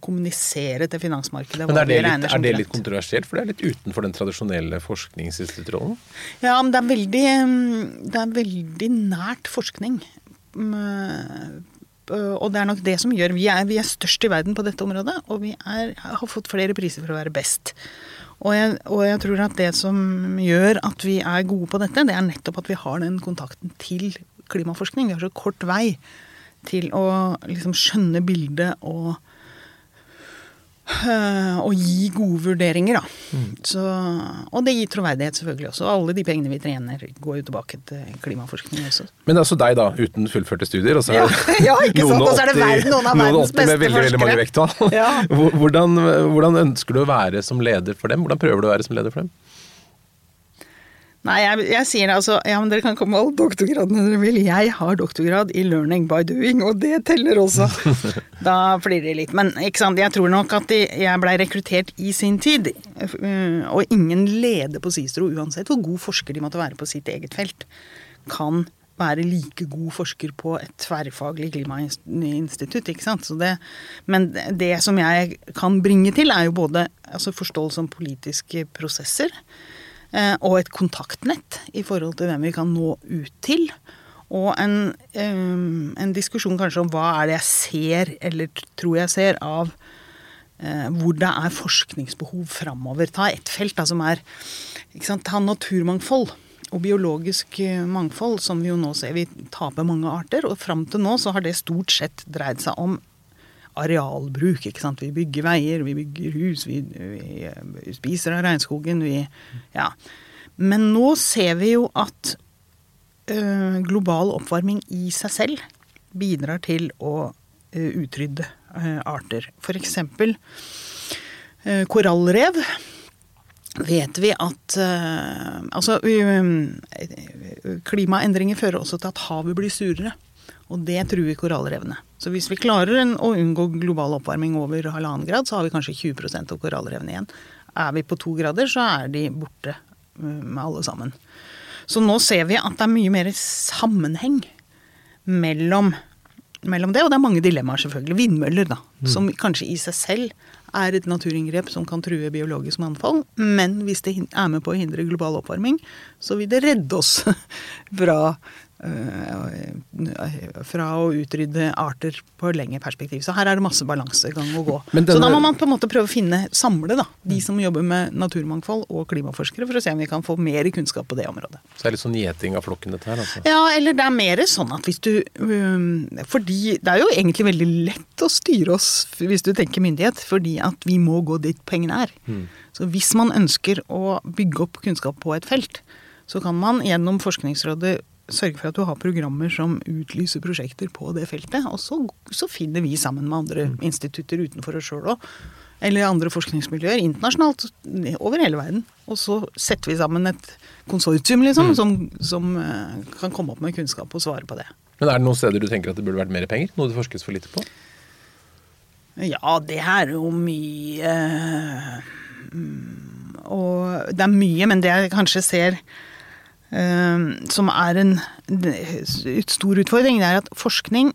kommunisere til finansmarkedet. Men er det, litt, er det litt kontroversielt, for det er litt utenfor den tradisjonelle forskningsinstituttrollen? Ja, men det er, veldig, det er veldig nært forskning Eh, og det er nok det som gjør Vi er, vi er størst i verden på dette området, og vi er, har fått flere priser for å være best. Og jeg, og jeg, tror at det som gjør at vi er gode på dette, det er nettopp at vi har den kontakten til klimaforskning. Vi har så kort vei til å liksom skjønne bildet og å gi gode vurderinger, da. Mm. Så, og det gir troverdighet selvfølgelig også. Alle de pengene vi trener, går jo tilbake til klimaforskning også. Men det er altså deg, da, uten fullførte studier. Og så ja, ja, ikke sant. Og så er det verden, noen av verdens beste med veldig, veldig mange vekttall. Ja. Hvordan, hvordan ønsker du å være som leder for dem? Hvordan prøver du å være som leder for dem? Nei, jeg, jeg, sier det altså Ja, men dere kan komme med alle doktorgradene dere vil. Jeg har doktorgrad i learning by doing, og det teller også. da flirer de litt. Men ikke sant, jeg tror nok at de, jeg blei rekruttert i sin tid. Øh, og ingen leder på Sistro, uansett hvor god forsker de måtte være på sitt eget felt, kan være like god forsker på et tverrfaglig klimainstitutt. ikke sant? Det, men det som jeg kan bringe til, er jo både altså forståelse om politiske prosesser Eh, og et kontaktnett i forhold til hvem vi kan nå ut til. Og en, en, diskusjon kanskje om hva er det jeg ser, eller tror jeg ser, av eh, hvor det er forskningsbehov framover. Ta ett felt da, som er sant, Ta naturmangfold og biologisk eh, mangfold, som vi jo nå ser vi taper mange arter. Og fram til nå så har det stort sett dreid seg om arealbruk. ikke sant? Vi bygger veier, vi bygger hus, vi, vi, spiser av regnskogen. Vi, ja. Men nå ser vi jo at ø, global oppvarming i seg selv bidrar til å ø, utrydde ø, arter. For eksempel korallrev vet vi at Altså, klimaendringer fører også til at havet blir surere. Og det truer korallrevene. Så hvis vi klarer en, å unngå global oppvarming over halvannen grad, så har vi kanskje 20% av korallrevene igjen. Er vi på to grader, så er de borte mm, med alle sammen. Så nå ser vi at det er mye mer sammenheng mellom mellom det, og det er mange dilemmaer, selvfølgelig. Vindmøller, da. Som kanskje i seg selv er et naturinngrep som kan true biologisk mangfold. Men hvis det er med på å hindre global oppvarming, så vil det redde oss fra fra å utrydde arter på lengre perspektiv. Så her er det masse balansegang å gå. Denne... Så da må man på en måte prøve å finne, samle da, de som jobber med naturmangfold og klimaforskere, for å se om vi kan få mer kunnskap på det området. Så det er litt sånn gjeting av flokken, dette her, altså. Ja, eller det er mer sånn at hvis du um, Fordi det er jo egentlig veldig lett å styre oss hvis du tenker myndighet, fordi at vi må gå dit pengene er. Så hvis man ønsker å bygge opp kunnskap på et felt, så kan man gjennom Forskningsrådet sørge for at du har programmer som utlyser prosjekter på det feltet, og så, så finner vi sammen med andre institutter utenfor oss sjøl òg, eller andre forskningsmiljøer internasjonalt over hele verden. Og så setter vi sammen et konsortium liksom, som, som eh, kan komme opp med kunnskap og svare på det. Men er det noen steder du tenker at det burde vært mer penger? Noe det forskes for lite på? Ja, det er jo mye mm, Og det er mye, men det jeg kanskje ser som er en stor utfordring, det er at forskning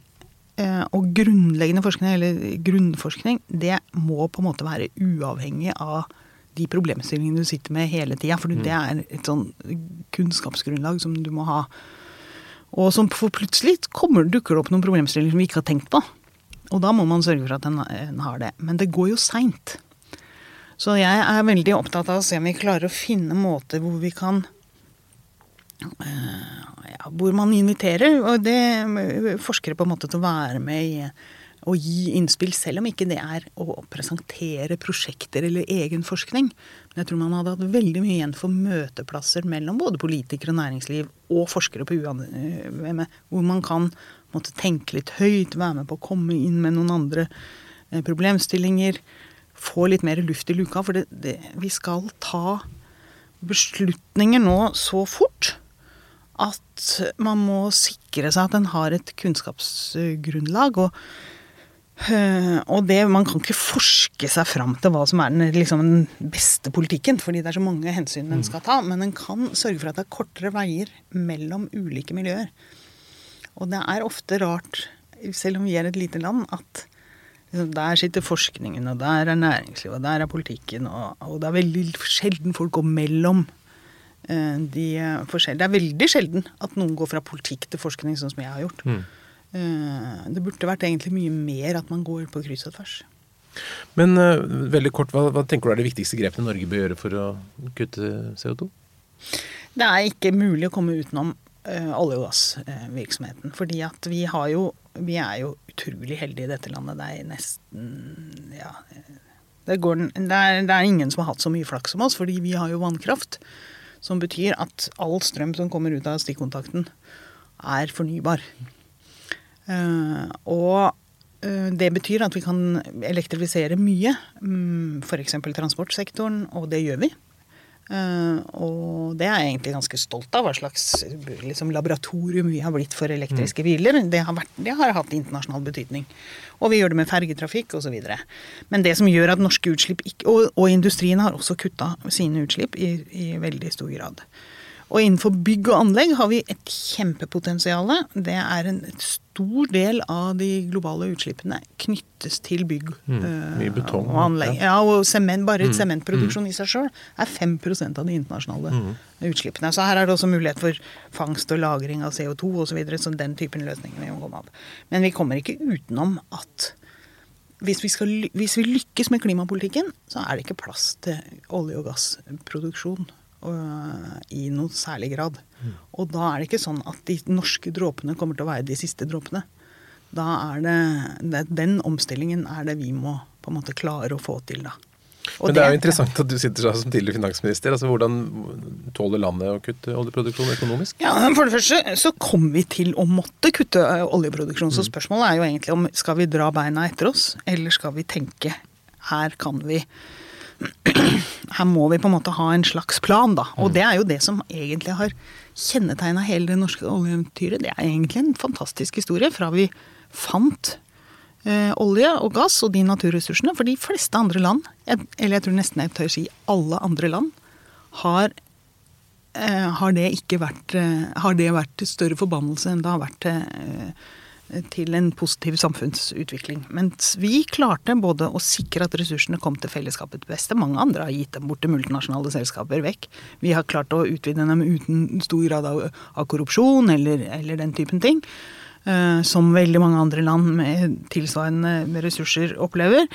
eh, og grunnleggende forskning, eller grunnforskning, det må på en måte være uavhengig av de problemstillingene du sitter med hele tida. For det er et sånn kunnskapsgrunnlag som du må ha. Og som for plutselig kommer, dukker det opp noen problemstillinger som vi ikke har tenkt på. Og da må man sørge for at en, en har det. Men det går jo seint. Så jeg er veldig opptatt av å se om vi klarer å finne måter hvor vi kan eh, ja, Hvor man inviterer og det, forskere på en måte til å være med i å gi innspill, selv om ikke det er å presentere prosjekter eller egen forskning. Men jeg tror man hadde hatt veldig mye igjen for møteplasser mellom både politikere og næringsliv og forskere på UAM, hvor man kan måtte tenke litt høyt, være med på å komme inn med noen andre eh, problemstillinger. Få litt mer luft i luka, for det, det, vi skal ta beslutninger nå så fort at man må sikre seg at en har et kunnskapsgrunnlag. Og, øh, og det, man kan ikke forske seg fram til hva som er den, liksom, den beste politikken, fordi det er så mange hensyn en skal ta. Men en kan sørge for at det er kortere veier mellom ulike miljøer. Og det er ofte rart, selv om vi er et lite land, at liksom, der sitter forskningen, og der er næringslivet, og der er politikken, og, og det er veldig sjelden folk går mellom de eh, forskjellige. Det er veldig sjelden at noen går fra politikk til forskning, sånn som jeg har gjort. Mm. det burde vært egentlig mye mer at man går på kryss og tvers. Men eh, veldig kort, hva, hva tenker du er de viktigste grepene Norge bør gjøre for å kutte CO2? Det er ikke mulig å komme utenom eh, olje- og gassvirksomheten. fordi at vi har jo Vi er jo utrolig heldige i dette landet. Det er nesten Ja. Det, går, det, er, det er ingen som har hatt så mye flaks som oss, fordi vi har jo vannkraft. Som betyr at all strøm som kommer ut av stikkontakten, er fornybar. Eh, og eh, det betyr at vi kan elektrifisere mye. mm, F.eks. transportsektoren, og det gjør vi. Eh, og det er jeg egentlig ganske stolt av, hva slags liksom, laboratorium vi har blitt for elektriske biler. Det har, vært, det har hatt internasjonal betydning. Og vi gjør det med fergetrafikk osv. Men det som gjør at norske utslipp ikke, og, og industrien har også kutta sine utslipp i, i veldig stor grad. Og innenfor bygg og anlegg har vi et kjempepotensial. Det er en stor del av de globale utslippene knyttes til bygg Mm, eh, betong, og anlegg. Ja, og sement, bare sementproduksjon i seg sjøl er 5% av de internasjonale utslippene. Så her er det også mulighet for fangst og lagring av CO2 osv. Så, videre, så den typen løsninger vi må komme av. Men vi kommer ikke utenom at hvis vi, skal, hvis vi lykkes med klimapolitikken, så er det ikke plass til olje- og gassproduksjon øh, i noe særlig grad. Og da er det ikke sånn at de norske dråpene kommer til å være de siste dråpene. Da er det, det Den omstillingen er det vi må på en måte klare å få til, da. Og Men det er jo interessant at du sitter som tidligere finansminister. altså Hvordan tåler landet å kutte oljeproduksjon økonomisk? Ja, For det første så kommer vi til å måtte kutte oljeproduksjon. Så spørsmålet er jo egentlig om skal vi dra beina etter oss, eller skal vi tenke her kan vi Her må vi på en måte ha en slags plan, da. Og det er jo det som egentlig har kjennetegna hele det norske oljeeventyret. Det er egentlig en fantastisk historie fra vi fant eh, olje og gass og de naturressursene. For de fleste andre land, eller jeg tror nesten jeg tør si alle andre land, har eh, har det ikke vært eh, Har det vært større forbannelse enn det har vært til, en positiv samfunnsutvikling. Mens vi klarte både å sikre at ressursene kom til fellesskapet til beste. Mange andre har gitt dem bort til multinasjonale selskaper vekk. Vi har klart å utvide dem uten stor grad av, av korrupsjon eller, eller, den typen ting. Uh, som veldig mange andre land med tilsvarende ressurser opplever.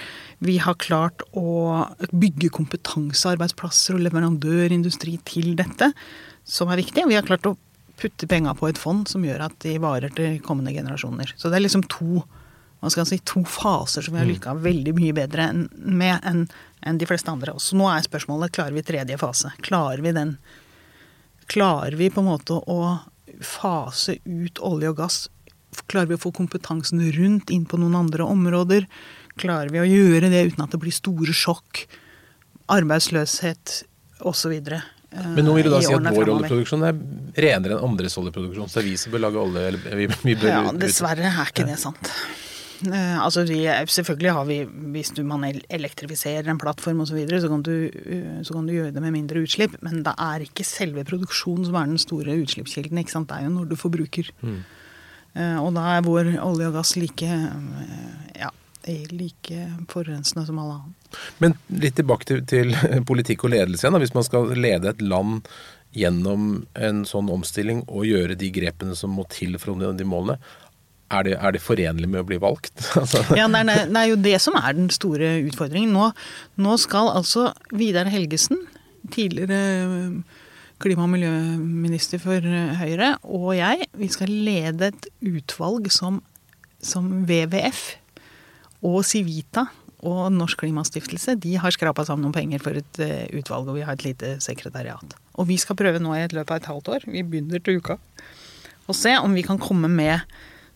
Vi har klart å bygge kompetansearbeidsplasser og leverandørindustri til dette, som er viktig. Vi har klart å putte penga på et fond som gjør at de varer til kommende generasjoner. Så det er liksom to, si, to faser som vi har mm. lykka veldig mye bedre med enn en de fleste andre. Så nå er spørsmålet klarer vi tredje fase. Klarer vi den Klarer vi på en måte å fase ut olje og gass? Klarer vi å få kompetansen rundt inn på noen andre områder? Klarer vi å gjøre det uten at det blir store sjokk? Arbeidsløshet osv. Men nå vil du da si at vår oljeproduksjon er renere enn andres oljeproduksjon? Så vi som bør lage olje? Eller vi, vi bør, ja, dessverre er ikke det sant. Uh, altså vi, selvfølgelig har vi, Hvis du, man elektrifiserer en plattform osv., så, videre, så, kan uh, så kan du gjøre det med mindre utslipp. Men det er ikke selve produksjonen som er den store utslippskilden. ikke sant? Det er jo når du forbruker. Mm. Og da er vår olje og gass like ja, like forurensende som alle andre. Men litt tilbake til, til politikk og ledelse igjen. Hvis man skal lede et land gjennom en sånn omstilling og gjøre de grepene som må til for å nå de målene, er det, er det, forenlig med å bli valgt? Altså. ja, det er, det er, jo det som er den store utfordringen. Nå, nå skal altså Vidar Helgesen, tidligere klima- og miljøminister for Høyre, og jeg, vi skal lede et utvalg som, som WWF og Civita og Norsk Klimastiftelse de har skrapa sammen noen penger for et uh, utvalg, og vi har et lite sekretariat. Og vi skal prøve nå i et løpet av et halvt år, vi begynner til uka, og se om vi kan komme med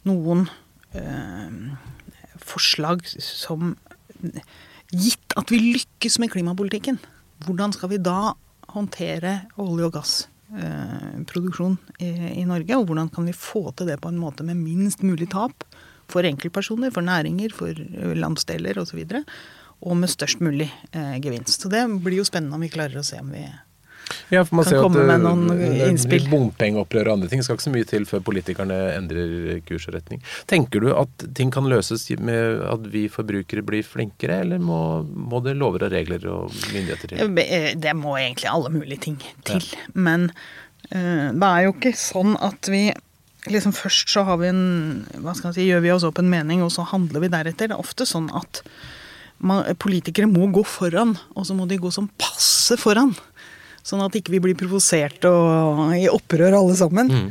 noen øh, forslag som Gitt at vi lykkes med klimapolitikken, hvordan skal vi da håndtere olje- og gassproduksjon øh, i, i Norge? Og hvordan kan vi få til det på en måte med minst mulig tap? For enkeltpersoner, for næringer, for landsdeler osv. Og, så og med størst mulig eh, gevinst. Så det blir jo spennende om vi klarer å se om vi ja, for man kan ser komme at, med noen innspill. Bompengeopprør og andre ting skal ikke så mye til før politikerne endrer kurs og retning. Tenker du at ting kan løses med at vi forbrukere blir flinkere, eller må, må det lover og regler og myndigheter til? Det må egentlig alle mulige ting til. Ja. Men uh, det er jo ikke sånn at vi liksom Først så har vi en, hva skal si, gjør vi oss opp en mening, og så handler vi deretter. Det er ofte sånn at man, politikere må gå foran, og så må de gå som passe foran. Sånn at ikke vi blir provosert og i opprør alle sammen. Mm.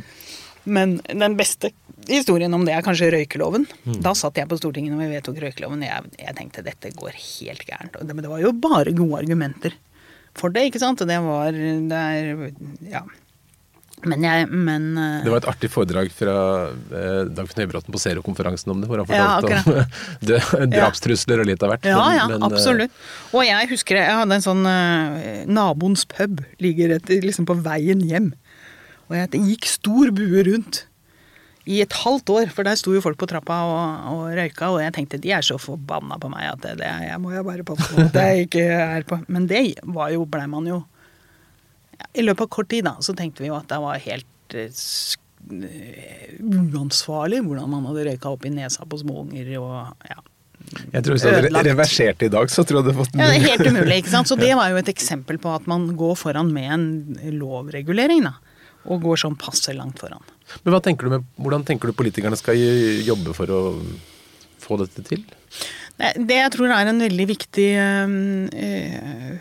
Men den beste historien om det er kanskje røykeloven. Mm. Da satt jeg på Stortinget når vi vedtok røykeloven. Jeg, jeg tenkte dette går helt gærent. Men det var jo bare gode argumenter for det, ikke sant. Det var det er, ja. Men jeg men, uh, Det var et artig foredrag fra uh, Dagfinn Høybråten på Zero-konferansen om det, hvor han fortalte ja, om drapstrusler og litt av hvert. Ja, men, ja, men, eh, absolutt. Og jeg husker jeg hadde en sånn uh, Naboens pub ligger et, liksom på veien hjem. Og jeg gikk stor bue rundt i et halvt år, for der sto jo folk på trappa og, og røyka, og jeg tenkte de er så forbanna på meg at det, det jeg må jeg bare passe på at jeg ikke er på Men det var jo, blei man jo i løpet av kort tid da, så tenkte vi jo at det var helt uh, uansvarlig hvordan man hadde røyka opp i nesa på småunger og ja. Jeg tror Hvis du hadde reversert i dag, så tror jeg du hadde fått ja, det er Helt umulig. ikke sant? Så det var jo et eksempel på at man går foran med en lovregulering. da, Og går sånn passe langt foran. Men tenker med, Hvordan tenker du politikerne skal jobbe for å få dette til? Det jeg tror er en veldig viktig øh,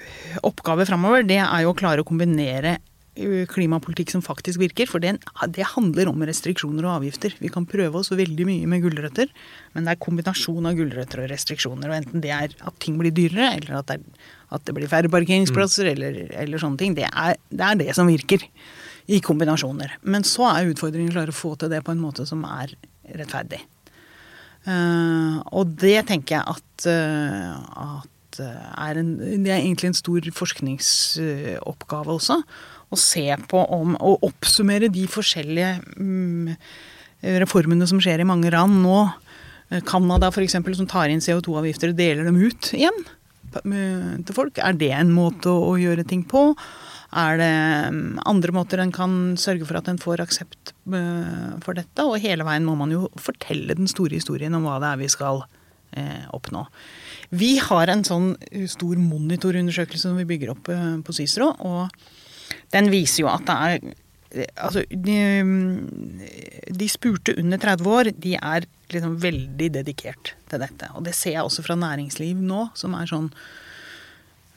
oppgave framover, det er jo å klare å kombinere øh, klimapolitikk som faktisk virker. For det, det, handler om restriksjoner og avgifter. Vi kan prøve oss veldig mye med gulrøtter, men det er kombinasjon av gulrøtter og restriksjoner. og Enten det er at ting blir dyrere, eller at det, er, at det blir færre parkeringsplasser, mm. eller, eller, sånne ting. Det er, det er, det som virker. I kombinasjoner. Men så er utfordringen å klare å få til det på en måte som er rettferdig. Uh, og det tenker jeg at, uh, at er en, det er egentlig en stor forskningsoppgave også. Å se på om Å oppsummere de forskjellige um, reformene som skjer i mange land nå. Canada f.eks. som tar inn CO2-avgifter og deler dem ut igjen til folk. Er det en måte å gjøre ting på? Er det mm, andre måter en kan sørge for at en får aksept eh, for dette? Og hele veien må man jo fortelle den store historien om hva det er vi skal eh, oppnå. Vi har en sånn stor monitorundersøkelse som vi bygger opp eh, på Cicero, og den viser jo at det er Altså, de, mm, de spurte under 30 år, de er liksom veldig dedikert til dette. Og det ser jeg også fra næringsliv nå, som er sånn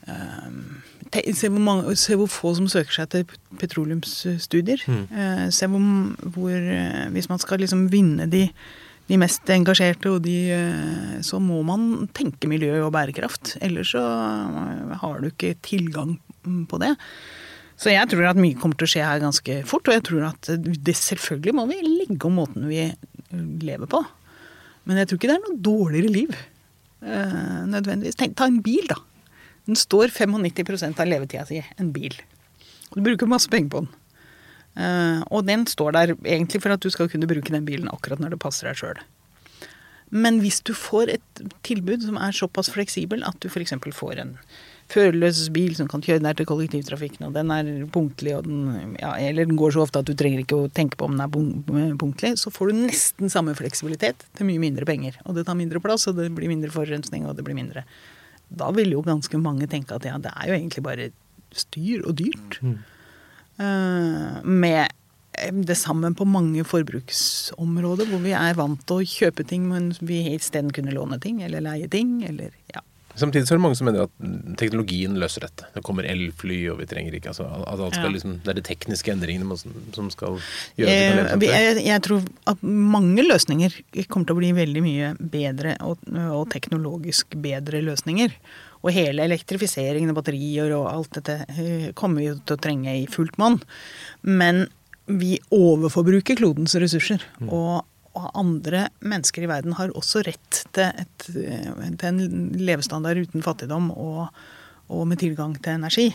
Eh, se, hvor mange, se, hvor få som søker seg til petroleumsstudier. Mm. Uh, se hvor, hvor uh, Hvis man skal liksom vinne de, de mest engasjerte, og de, uh, så må man tenke miljø og bærekraft. Ellers så har du ikke tilgang på det. Så jeg tror at mye kommer til å skje her ganske fort. Og jeg tror at det, selvfølgelig må vi legge om måten vi lever på. Men jeg tror ikke det er noe dårligere liv. nødvendigvis. Tenk, ta en bil, da. Den står 95% av levetida si, en bil. Og du bruker masse penger på den. Uh, og den står der egentlig for at du skal kunne bruke den bilen akkurat når det passer deg sjøl. Men hvis du får et tilbud som er såpass fleksibel at du f.eks. får en førerløs bil som kan kjøre nær til kollektivtrafikken, og den er punktlig, den, ja, eller den går så ofte at du trenger ikke å tenke på om den er punktlig, så får du nesten samme fleksibilitet til mye mindre penger. Og det tar mindre plass, og det blir mindre forurensning, og det blir mindre da vil jo ganske mange tenke at ja, det er jo egentlig bare styr og dyrt. Mm. Uh, med eh, det samme på mange forbruksområder, hvor vi er vant til å kjøpe ting, men vi isteden kunne låne ting eller leie ting. eller ja. Samtidig så er det mange som mener at teknologien løser dette. Det kommer elfly, og vi trenger ikke altså, ja. liksom, Det er de tekniske endringene som skal gjøre at vi kan leve jeg, tror at mange løsninger kommer til å bli veldig mye bedre, og, og teknologisk bedre løsninger. Og hele elektrifiseringen av batterier og alt dette eh, kommer vi til å trenge i fullt monn. Men vi overforbruker klodens ressurser. Mm. Og andre mennesker i verden har også rett til, et, til en levestandard uten fattigdom og, og, med tilgang til energi.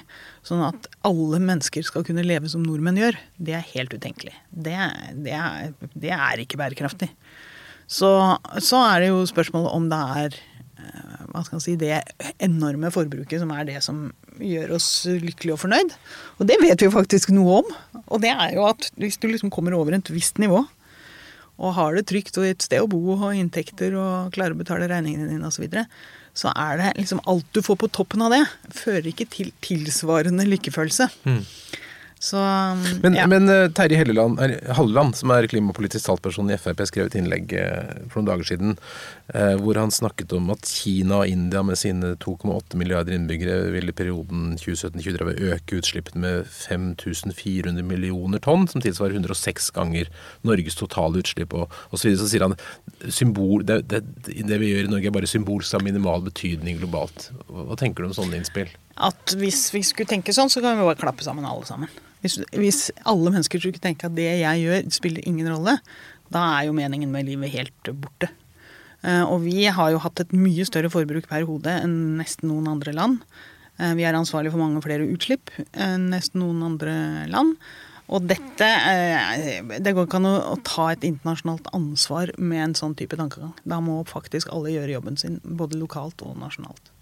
Sånn at alle mennesker skal kunne leve som nordmenn gjør, det er helt utenkelig. Det, det, er, det er, ikke bærekraftig. Så, så, er det jo spørsmålet om det er eh, hva skal si, det enorme forbruket som er det som gjør oss lykkelige og fornøyd. Og det vet vi jo faktisk noe om. Og det er jo at hvis du liksom kommer over et visst nivå, og har det trygt og et sted å bo og inntekter og klarer å betale regningene dine osv., så, videre, så er det liksom alt du får på toppen av det, fører ikke til tilsvarende lykkefølelse. Mm. Så, men, ja. men eh, Terje Helleland, Halleland, som er klimapolitisk talsperson i Frp, skrev et innlegg eh, for noen dager siden hvor han snakket om at Kina og India med sine 2,8 milliarder innbyggere vil i perioden 2017-2030 øke utslippene med 5400 millioner tonn, som tilsvarer 106 ganger Norges totale utslipp. Og, og så, videre, så sier han symbol, det, det, det, vi gjør i Norge er bare symbolsk av minimal betydning globalt. Hva tenker du om sånne innspill? At hvis vi skulle tenke sånn, så kan vi bare klappe sammen alle sammen. Hvis, hvis, alle mennesker skulle tenke at det jeg gjør, spiller ingen rolle, da er jo meningen med livet helt borte. Uh, og vi har jo hatt et mye større forbruk per hode enn nesten noen andre land. Uh, vi er ansvarlig for mange flere utslipp enn nesten noen andre land. Og dette uh, Det går ikke an å, ta et internasjonalt ansvar med en sånn type tankegang. Da må faktisk alle gjøre jobben sin, både lokalt og nasjonalt.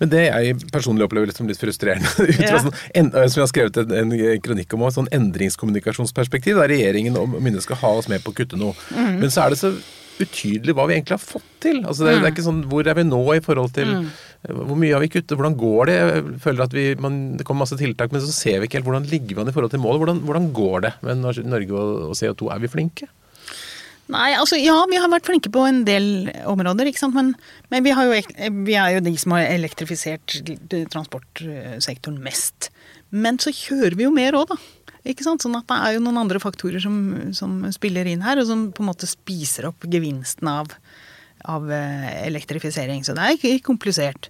Men det jeg personlig opplever som litt frustrerende, fra sånn, en, som jeg har skrevet en, en kronikk om, sånn endringskommunikasjonsperspektiv, der regjeringen og myndighetene skal ha oss med på å kutte noe. Mm. Men så er det så utydelig hva vi egentlig har fått til. Altså det, mm. det, er mm. ikke sånn, Hvor er vi nå i forhold til mm. Hvor mye har vi kuttet? Hvordan går det? Jeg føler at vi, man, Det kommer masse tiltak, men så ser vi ikke helt hvordan ligger vi an i forhold til målet. Hvordan, hvordan går det med Norge og CO2? Er vi flinke? Nei, altså ja, vi har vært flinke på en del områder, ikke sant. Men, men vi, jo, vi, er jo de som har elektrifisert transportsektoren mest. Men så kjører vi jo mer òg, da. Ikke sant? Sånn at det er jo noen andre faktorer som, som, spiller inn her, og som på en måte spiser opp gevinsten av, av eh, elektrifisering. Så det er ikke komplisert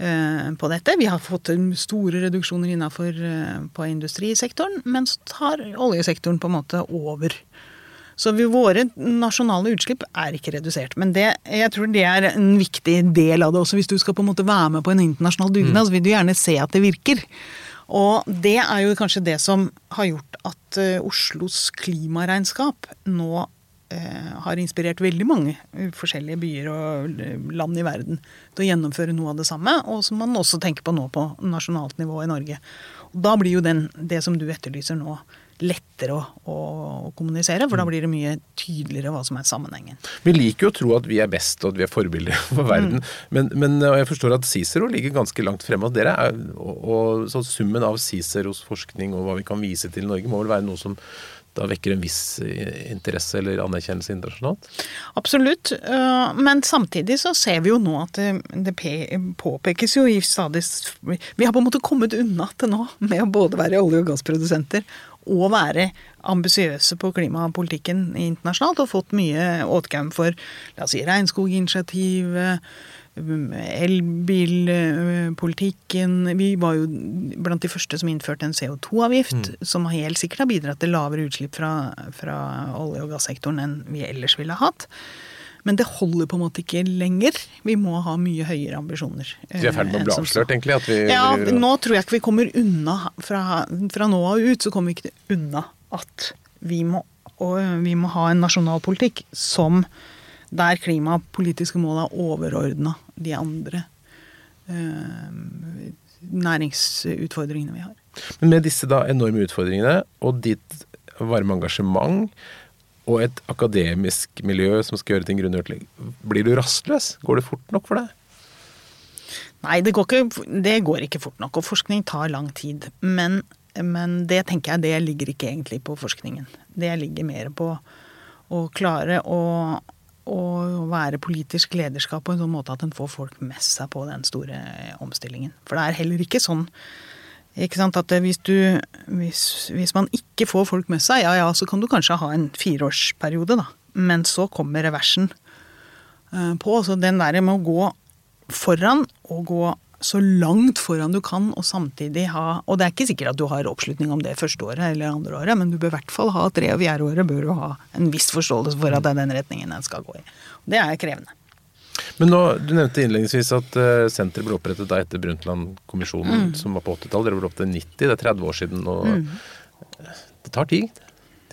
uh, på dette. Vi har fått store reduksjoner innafor uh, på industrisektoren, men så tar oljesektoren på en måte over. Så vi, våre nasjonale utslipp er ikke redusert. Men det, jeg tror det er en viktig del av det også. Hvis du skal på en måte være med på en internasjonal dugnad, mm. så vil du gjerne se at det virker. Og det er jo kanskje det som har gjort at uh, Oslos klimaregnskap nå eh, har inspirert veldig mange forskjellige byer og land i verden til å gjennomføre noe av det samme, og som man også tenker på nå på nasjonalt nivå i Norge. Og da blir jo den, det som du etterlyser nå, lettere å, å, kommunisere, for da blir det mye tydeligere hva som er sammenhengen. Vi liker jo å tro at vi er best og at vi er forbilder for verden, mm. men, men, jeg forstår at Cicero ligger ganske langt fremme. Og, dere er, og, og så summen av Ciceros forskning og hva vi kan vise til Norge, må vel være noe som da vekker en viss interesse eller anerkjennelse internasjonalt? Absolutt. Eh, men samtidig så ser vi jo nå at det påpekes jo i stadig Vi har på en måte kommet unna til nå med å både være olje- og gassprodusenter og være ambisiøse på klimapolitikken internasjonalt, og fått mye åtgaum for la oss si, regnskoginitiativet, elbilpolitikken Vi var jo blant de første som innførte en CO2-avgift, mm. som helt sikkert har bidratt til lavere utslipp fra, fra olje- og gassektoren enn vi ellers ville hatt. Men det holder på en måte ikke lenger. Vi må ha mye høyere ambisjoner. Så vi er ferdig med å bli eh, avslørt, egentlig? Vi, ja, nå tror jeg ikke vi kommer unna. Fra, fra nå av ut så kommer vi ikke unna at vi må, vi må ha en nasjonal politikk som der klimapolitiske mål er overordna de andre eh, næringsutfordringene vi har. Men med disse da enorme utfordringene og ditt varme engasjement og et akademisk miljø som skal gjøre ting grundig Blir du rastløs? Går det fort nok for deg? Nei, det går, ikke, det går ikke fort nok. Og forskning tar lang tid. Men, men, det tenker jeg, det ligger ikke egentlig på forskningen. Det ligger mer på å klare å, å være politisk lederskap på en sånn måte at en får folk med seg på den store omstillingen. For det er heller ikke sånn ikke sant? At hvis, du, hvis, hvis, man ikke får folk med seg, ja ja, så kan du kanskje ha en fireårsperiode, da. Men så kommer reversen uh, på. Så den der med å gå foran, og gå så langt foran du kan, og samtidig ha Og det er ikke sikkert at du har oppslutning om det første året eller andre året, men du bør i hvert fall ha tre og fjerde året bør du ha en viss forståelse for at det er den retningen en skal gå i. Det er krevende. Men nå, Du nevnte innledningsvis at uh, senteret ble opprettet da etter Brundtland-kommisjonen, mm. som var på 80-tallet. Dere ble opprettet i 90, det er 30 år siden. og mm. Det tar tid.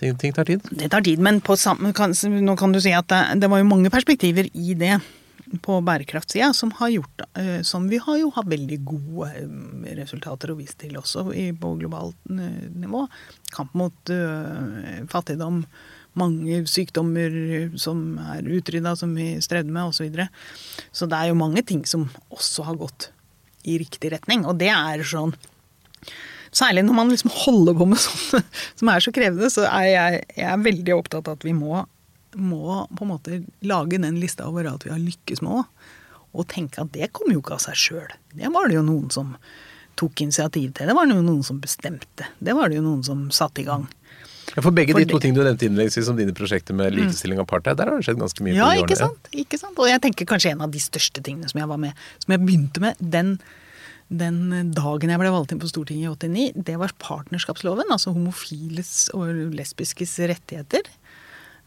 Ting, ting, tar tid. Det tar tid, men samme, kan, nå kan du si at det, det, var jo mange perspektiver i det på bærekraftsida som har gjort uh, som vi har jo hatt veldig gode uh, resultater å vise til også i, på globalt nivå. Kamp mot fattigdom mange sykdommer som er utrydda, som vi strevde med, osv. Så, videre. så det er jo mange ting som også har gått i riktig retning. Og det er sånn Særlig når man liksom holder på med sånt som er så krevende, så er jeg, jeg er veldig opptatt av at vi må, må, på en måte lage den lista over alt vi har lykkes med òg. Og tenke at det kommer jo ikke av seg sjøl. Det var det jo noen som tok initiativ til. Det var det jo noen som bestemte. Det var det jo noen som satte i gang. Ja, For begge for de to tingene du nevnte innledningsvis som dine prosjekter med likestilling og apartheid, der har det skjedd ganske mye ja. Ikke sant? ikke sant? Og jeg tenker kanskje en av de største tingene som jeg var med Som jeg begynte med den, den dagen jeg ble valgt inn på Stortinget i 89, det var partnerskapsloven. Altså homofiles og lesbiskes rettigheter.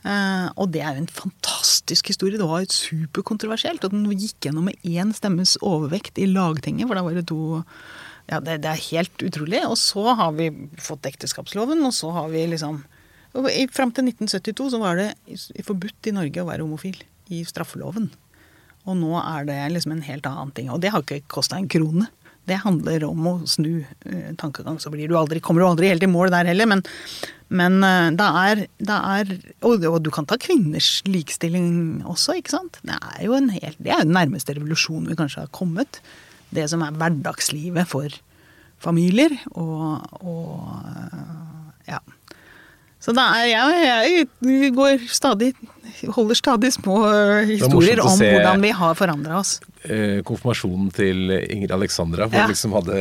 Uh, og det er jo en fantastisk historie. Det var jo superkontroversielt. Og den gikk gjennom med én stemmes overvekt i Lagtinget, for da var det to ja, det, det, er helt utrolig. Og så har vi fått ekteskapsloven, og så har vi liksom Fram til 1972 så var det forbudt i Norge å være homofil i straffeloven. Og nå er det liksom en helt annen ting. Og det har ikke kosta en krone. Det handler om å snu uh, tankegang. Så blir du aldri, kommer du aldri helt i mål der heller, men, men uh, det, er, det er og, og, du kan ta kvinners likestilling også, ikke sant. Det er jo en helt, det er den nærmeste revolusjonen vi kanskje har kommet det som er hverdagslivet for familier. Og, og ja. Så er jeg, jeg går stadig, holder stadig små historier om hvordan vi har forandra oss. Eh, konfirmasjonen til Ingrid Alexandra, hvor ja. liksom hadde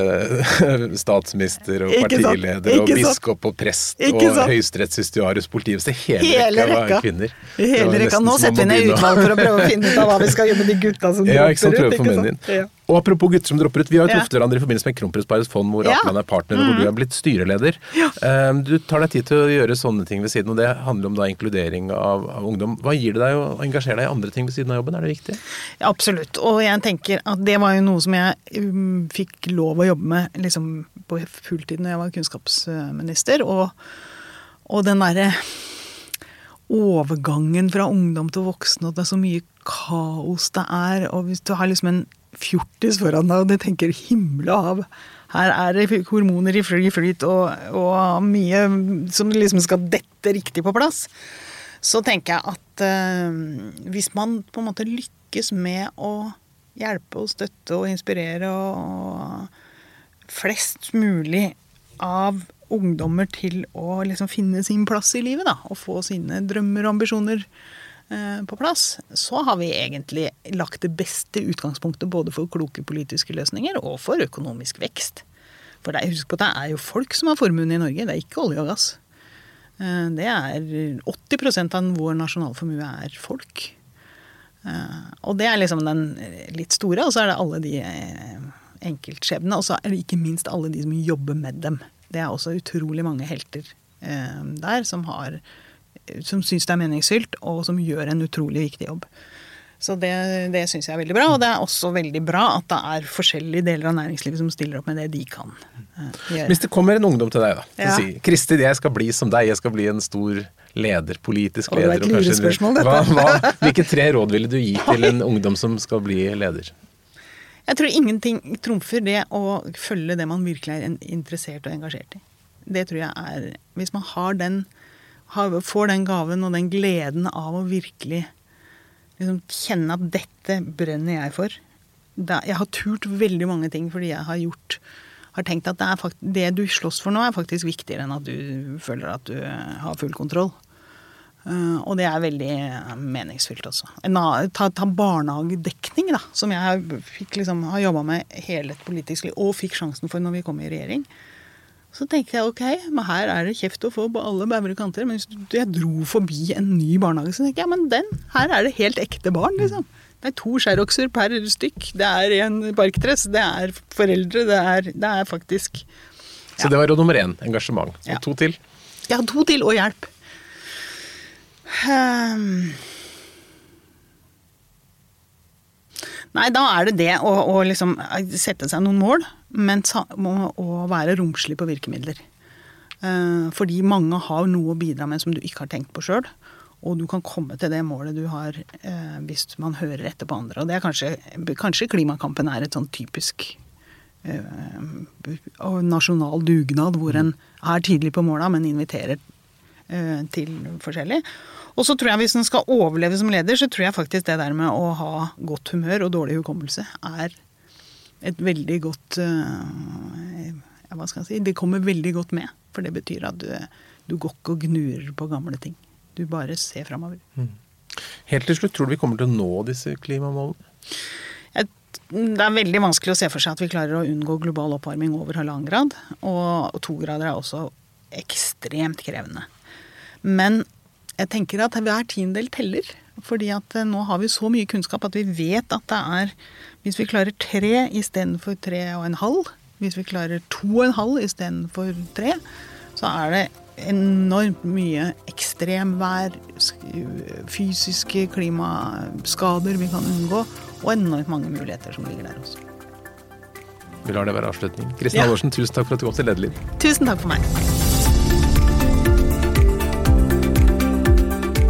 statsminister og partileder og biskop og prest og høyesterettsjustiarius, politibester Hele, hele rekka var kvinner. Hele rekka. Nå setter vi ned utvalg for å prøve å finne ut av hva vi skal gjøre med de gutta som ja, ikke sant, å få menn. Ja. Og apropos gutter som dropper ut. Vi har jo truffet hverandre i forbindelse med Kronprinsparets fond, hvor. Apeland er partner, og hvor mm. du er blitt styreleder. Du tar deg tid til å gjøre sånne ting ved siden, og det handler om da inkludering av, av, ungdom. Hva gir det deg å engasjere deg i andre ting ved siden av jobben? Er det viktig? Ja, absolutt. Og jeg tenker at det var jo noe som jeg um, fikk lov å jobbe med liksom, på fulltid når jeg var kunnskapsminister. Og, og den derre overgangen fra ungdom til voksen, og det er så mye kaos det er. Og hvis du har liksom en fjortis foran deg, og du tenker himmel av her er det hormoner i fly flyt og, og, mye som liksom skal dette riktig på plass. Så tenker jeg at eh, hvis man på en måte lykkes med å hjelpe og støtte og inspirere og flest mulig av ungdommer til å liksom finne sin plass i livet, da, og få sine drømmer og ambisjoner eh, på plass, så har vi egentlig lagt det beste utgangspunktet både for kloke politiske løsninger og for økonomisk vekst. For det, husk på det er jo folk som har formuen i Norge, det er ikke olje og gass. Eh, det er 80% av vår nasjonalformue er folk. Eh, og det er liksom den litt store, og så er det alle de enkeltskjebnene. Og så er det ikke minst alle de som jobber med dem. Det er også utrolig mange helter eh, der som, har, som syns det er meningsfylt, og som gjør en utrolig viktig jobb. Så det, det syns jeg er veldig bra. Og det er også veldig bra at det er forskjellige deler av næringslivet som stiller opp med det de kan eh, gjøre. Hvis det kommer en ungdom til deg da, ja. Si, Kristin, jeg skal bli som deg, jeg skal bli en stor leder, politisk leder. Og det er et lurespørsmål, dette. Hva, hva, hvilke tre råd ville du gi til en ungdom som skal bli leder? Jeg tror ingenting trumfer det å følge det man virkelig er interessert og engasjert i. Det tror jeg er Hvis man har den, har, får den gaven og den gleden av å virkelig liksom kjenne at dette brenner jeg for da, Jeg har turt veldig mange ting fordi jeg har gjort har tenkt at det, fakt, det du slåss for nå, er faktisk viktigere enn at du føler at du har full kontroll. Uh, og det er veldig meningsfylt også. Ta, ta barnehagedekning, da, som jeg fikk, liksom, har jobba med hele et politisk liv, og fikk sjansen for når vi kom i regjering. Så tenkte jeg ok, men her er det kjeft å få på alle bauger kanter. Men jeg dro forbi en ny barnehage, så tenkte jeg men den, her er det helt ekte barn, liksom. Det er to skjærokser per stykk. Det er en parkdress. Det er foreldre. Det er, det er faktisk ja. Så det var råd nummer én. Engasjement. Og ja. to til? Ja, to til og hjelp. Um, nei, da er det det å, å liksom sette seg noen mål, men å være romslig på virkemidler. Uh, fordi mange har noe å bidra med som du ikke har tenkt på sjøl. Og du kan komme til det målet du har eh, hvis man hører etter på andre. Og det er kanskje, kanskje klimakampen er et sånn typisk eh, nasjonal dugnad hvor en er tydelig på måla, men inviterer til forskjellig. Og så tror jeg hvis en skal overleve som leder, så tror jeg faktisk det der med å ha godt humør og dårlig hukommelse er et veldig godt uh, Hva skal jeg si Det kommer veldig godt med. For det betyr at du, du går ikke og gnurer på gamle ting. Du bare ser framover. Mm. Helt til slutt, tror du vi kommer til å nå disse klimamålene? det er veldig vanskelig å se for seg at vi klarer å unngå global oppvarming over halvannen grad. Og to grader er også ekstremt krevende. Men jeg tenker at hver tiendedel teller. Fordi at eh, nå har vi så mye kunnskap at vi vet at det er Hvis vi klarer tre istedenfor tre og en halv, hvis vi klarer to og en halv istedenfor tre, så er det enormt mye ekstremvær, fysiske klimaskader vi kan unngå, og enormt mange muligheter som ligger der også. Vi lar det være avslutning. Kristin ja. Halvorsen, tusen takk for at du kom til Lederliv. Tusen takk for meg.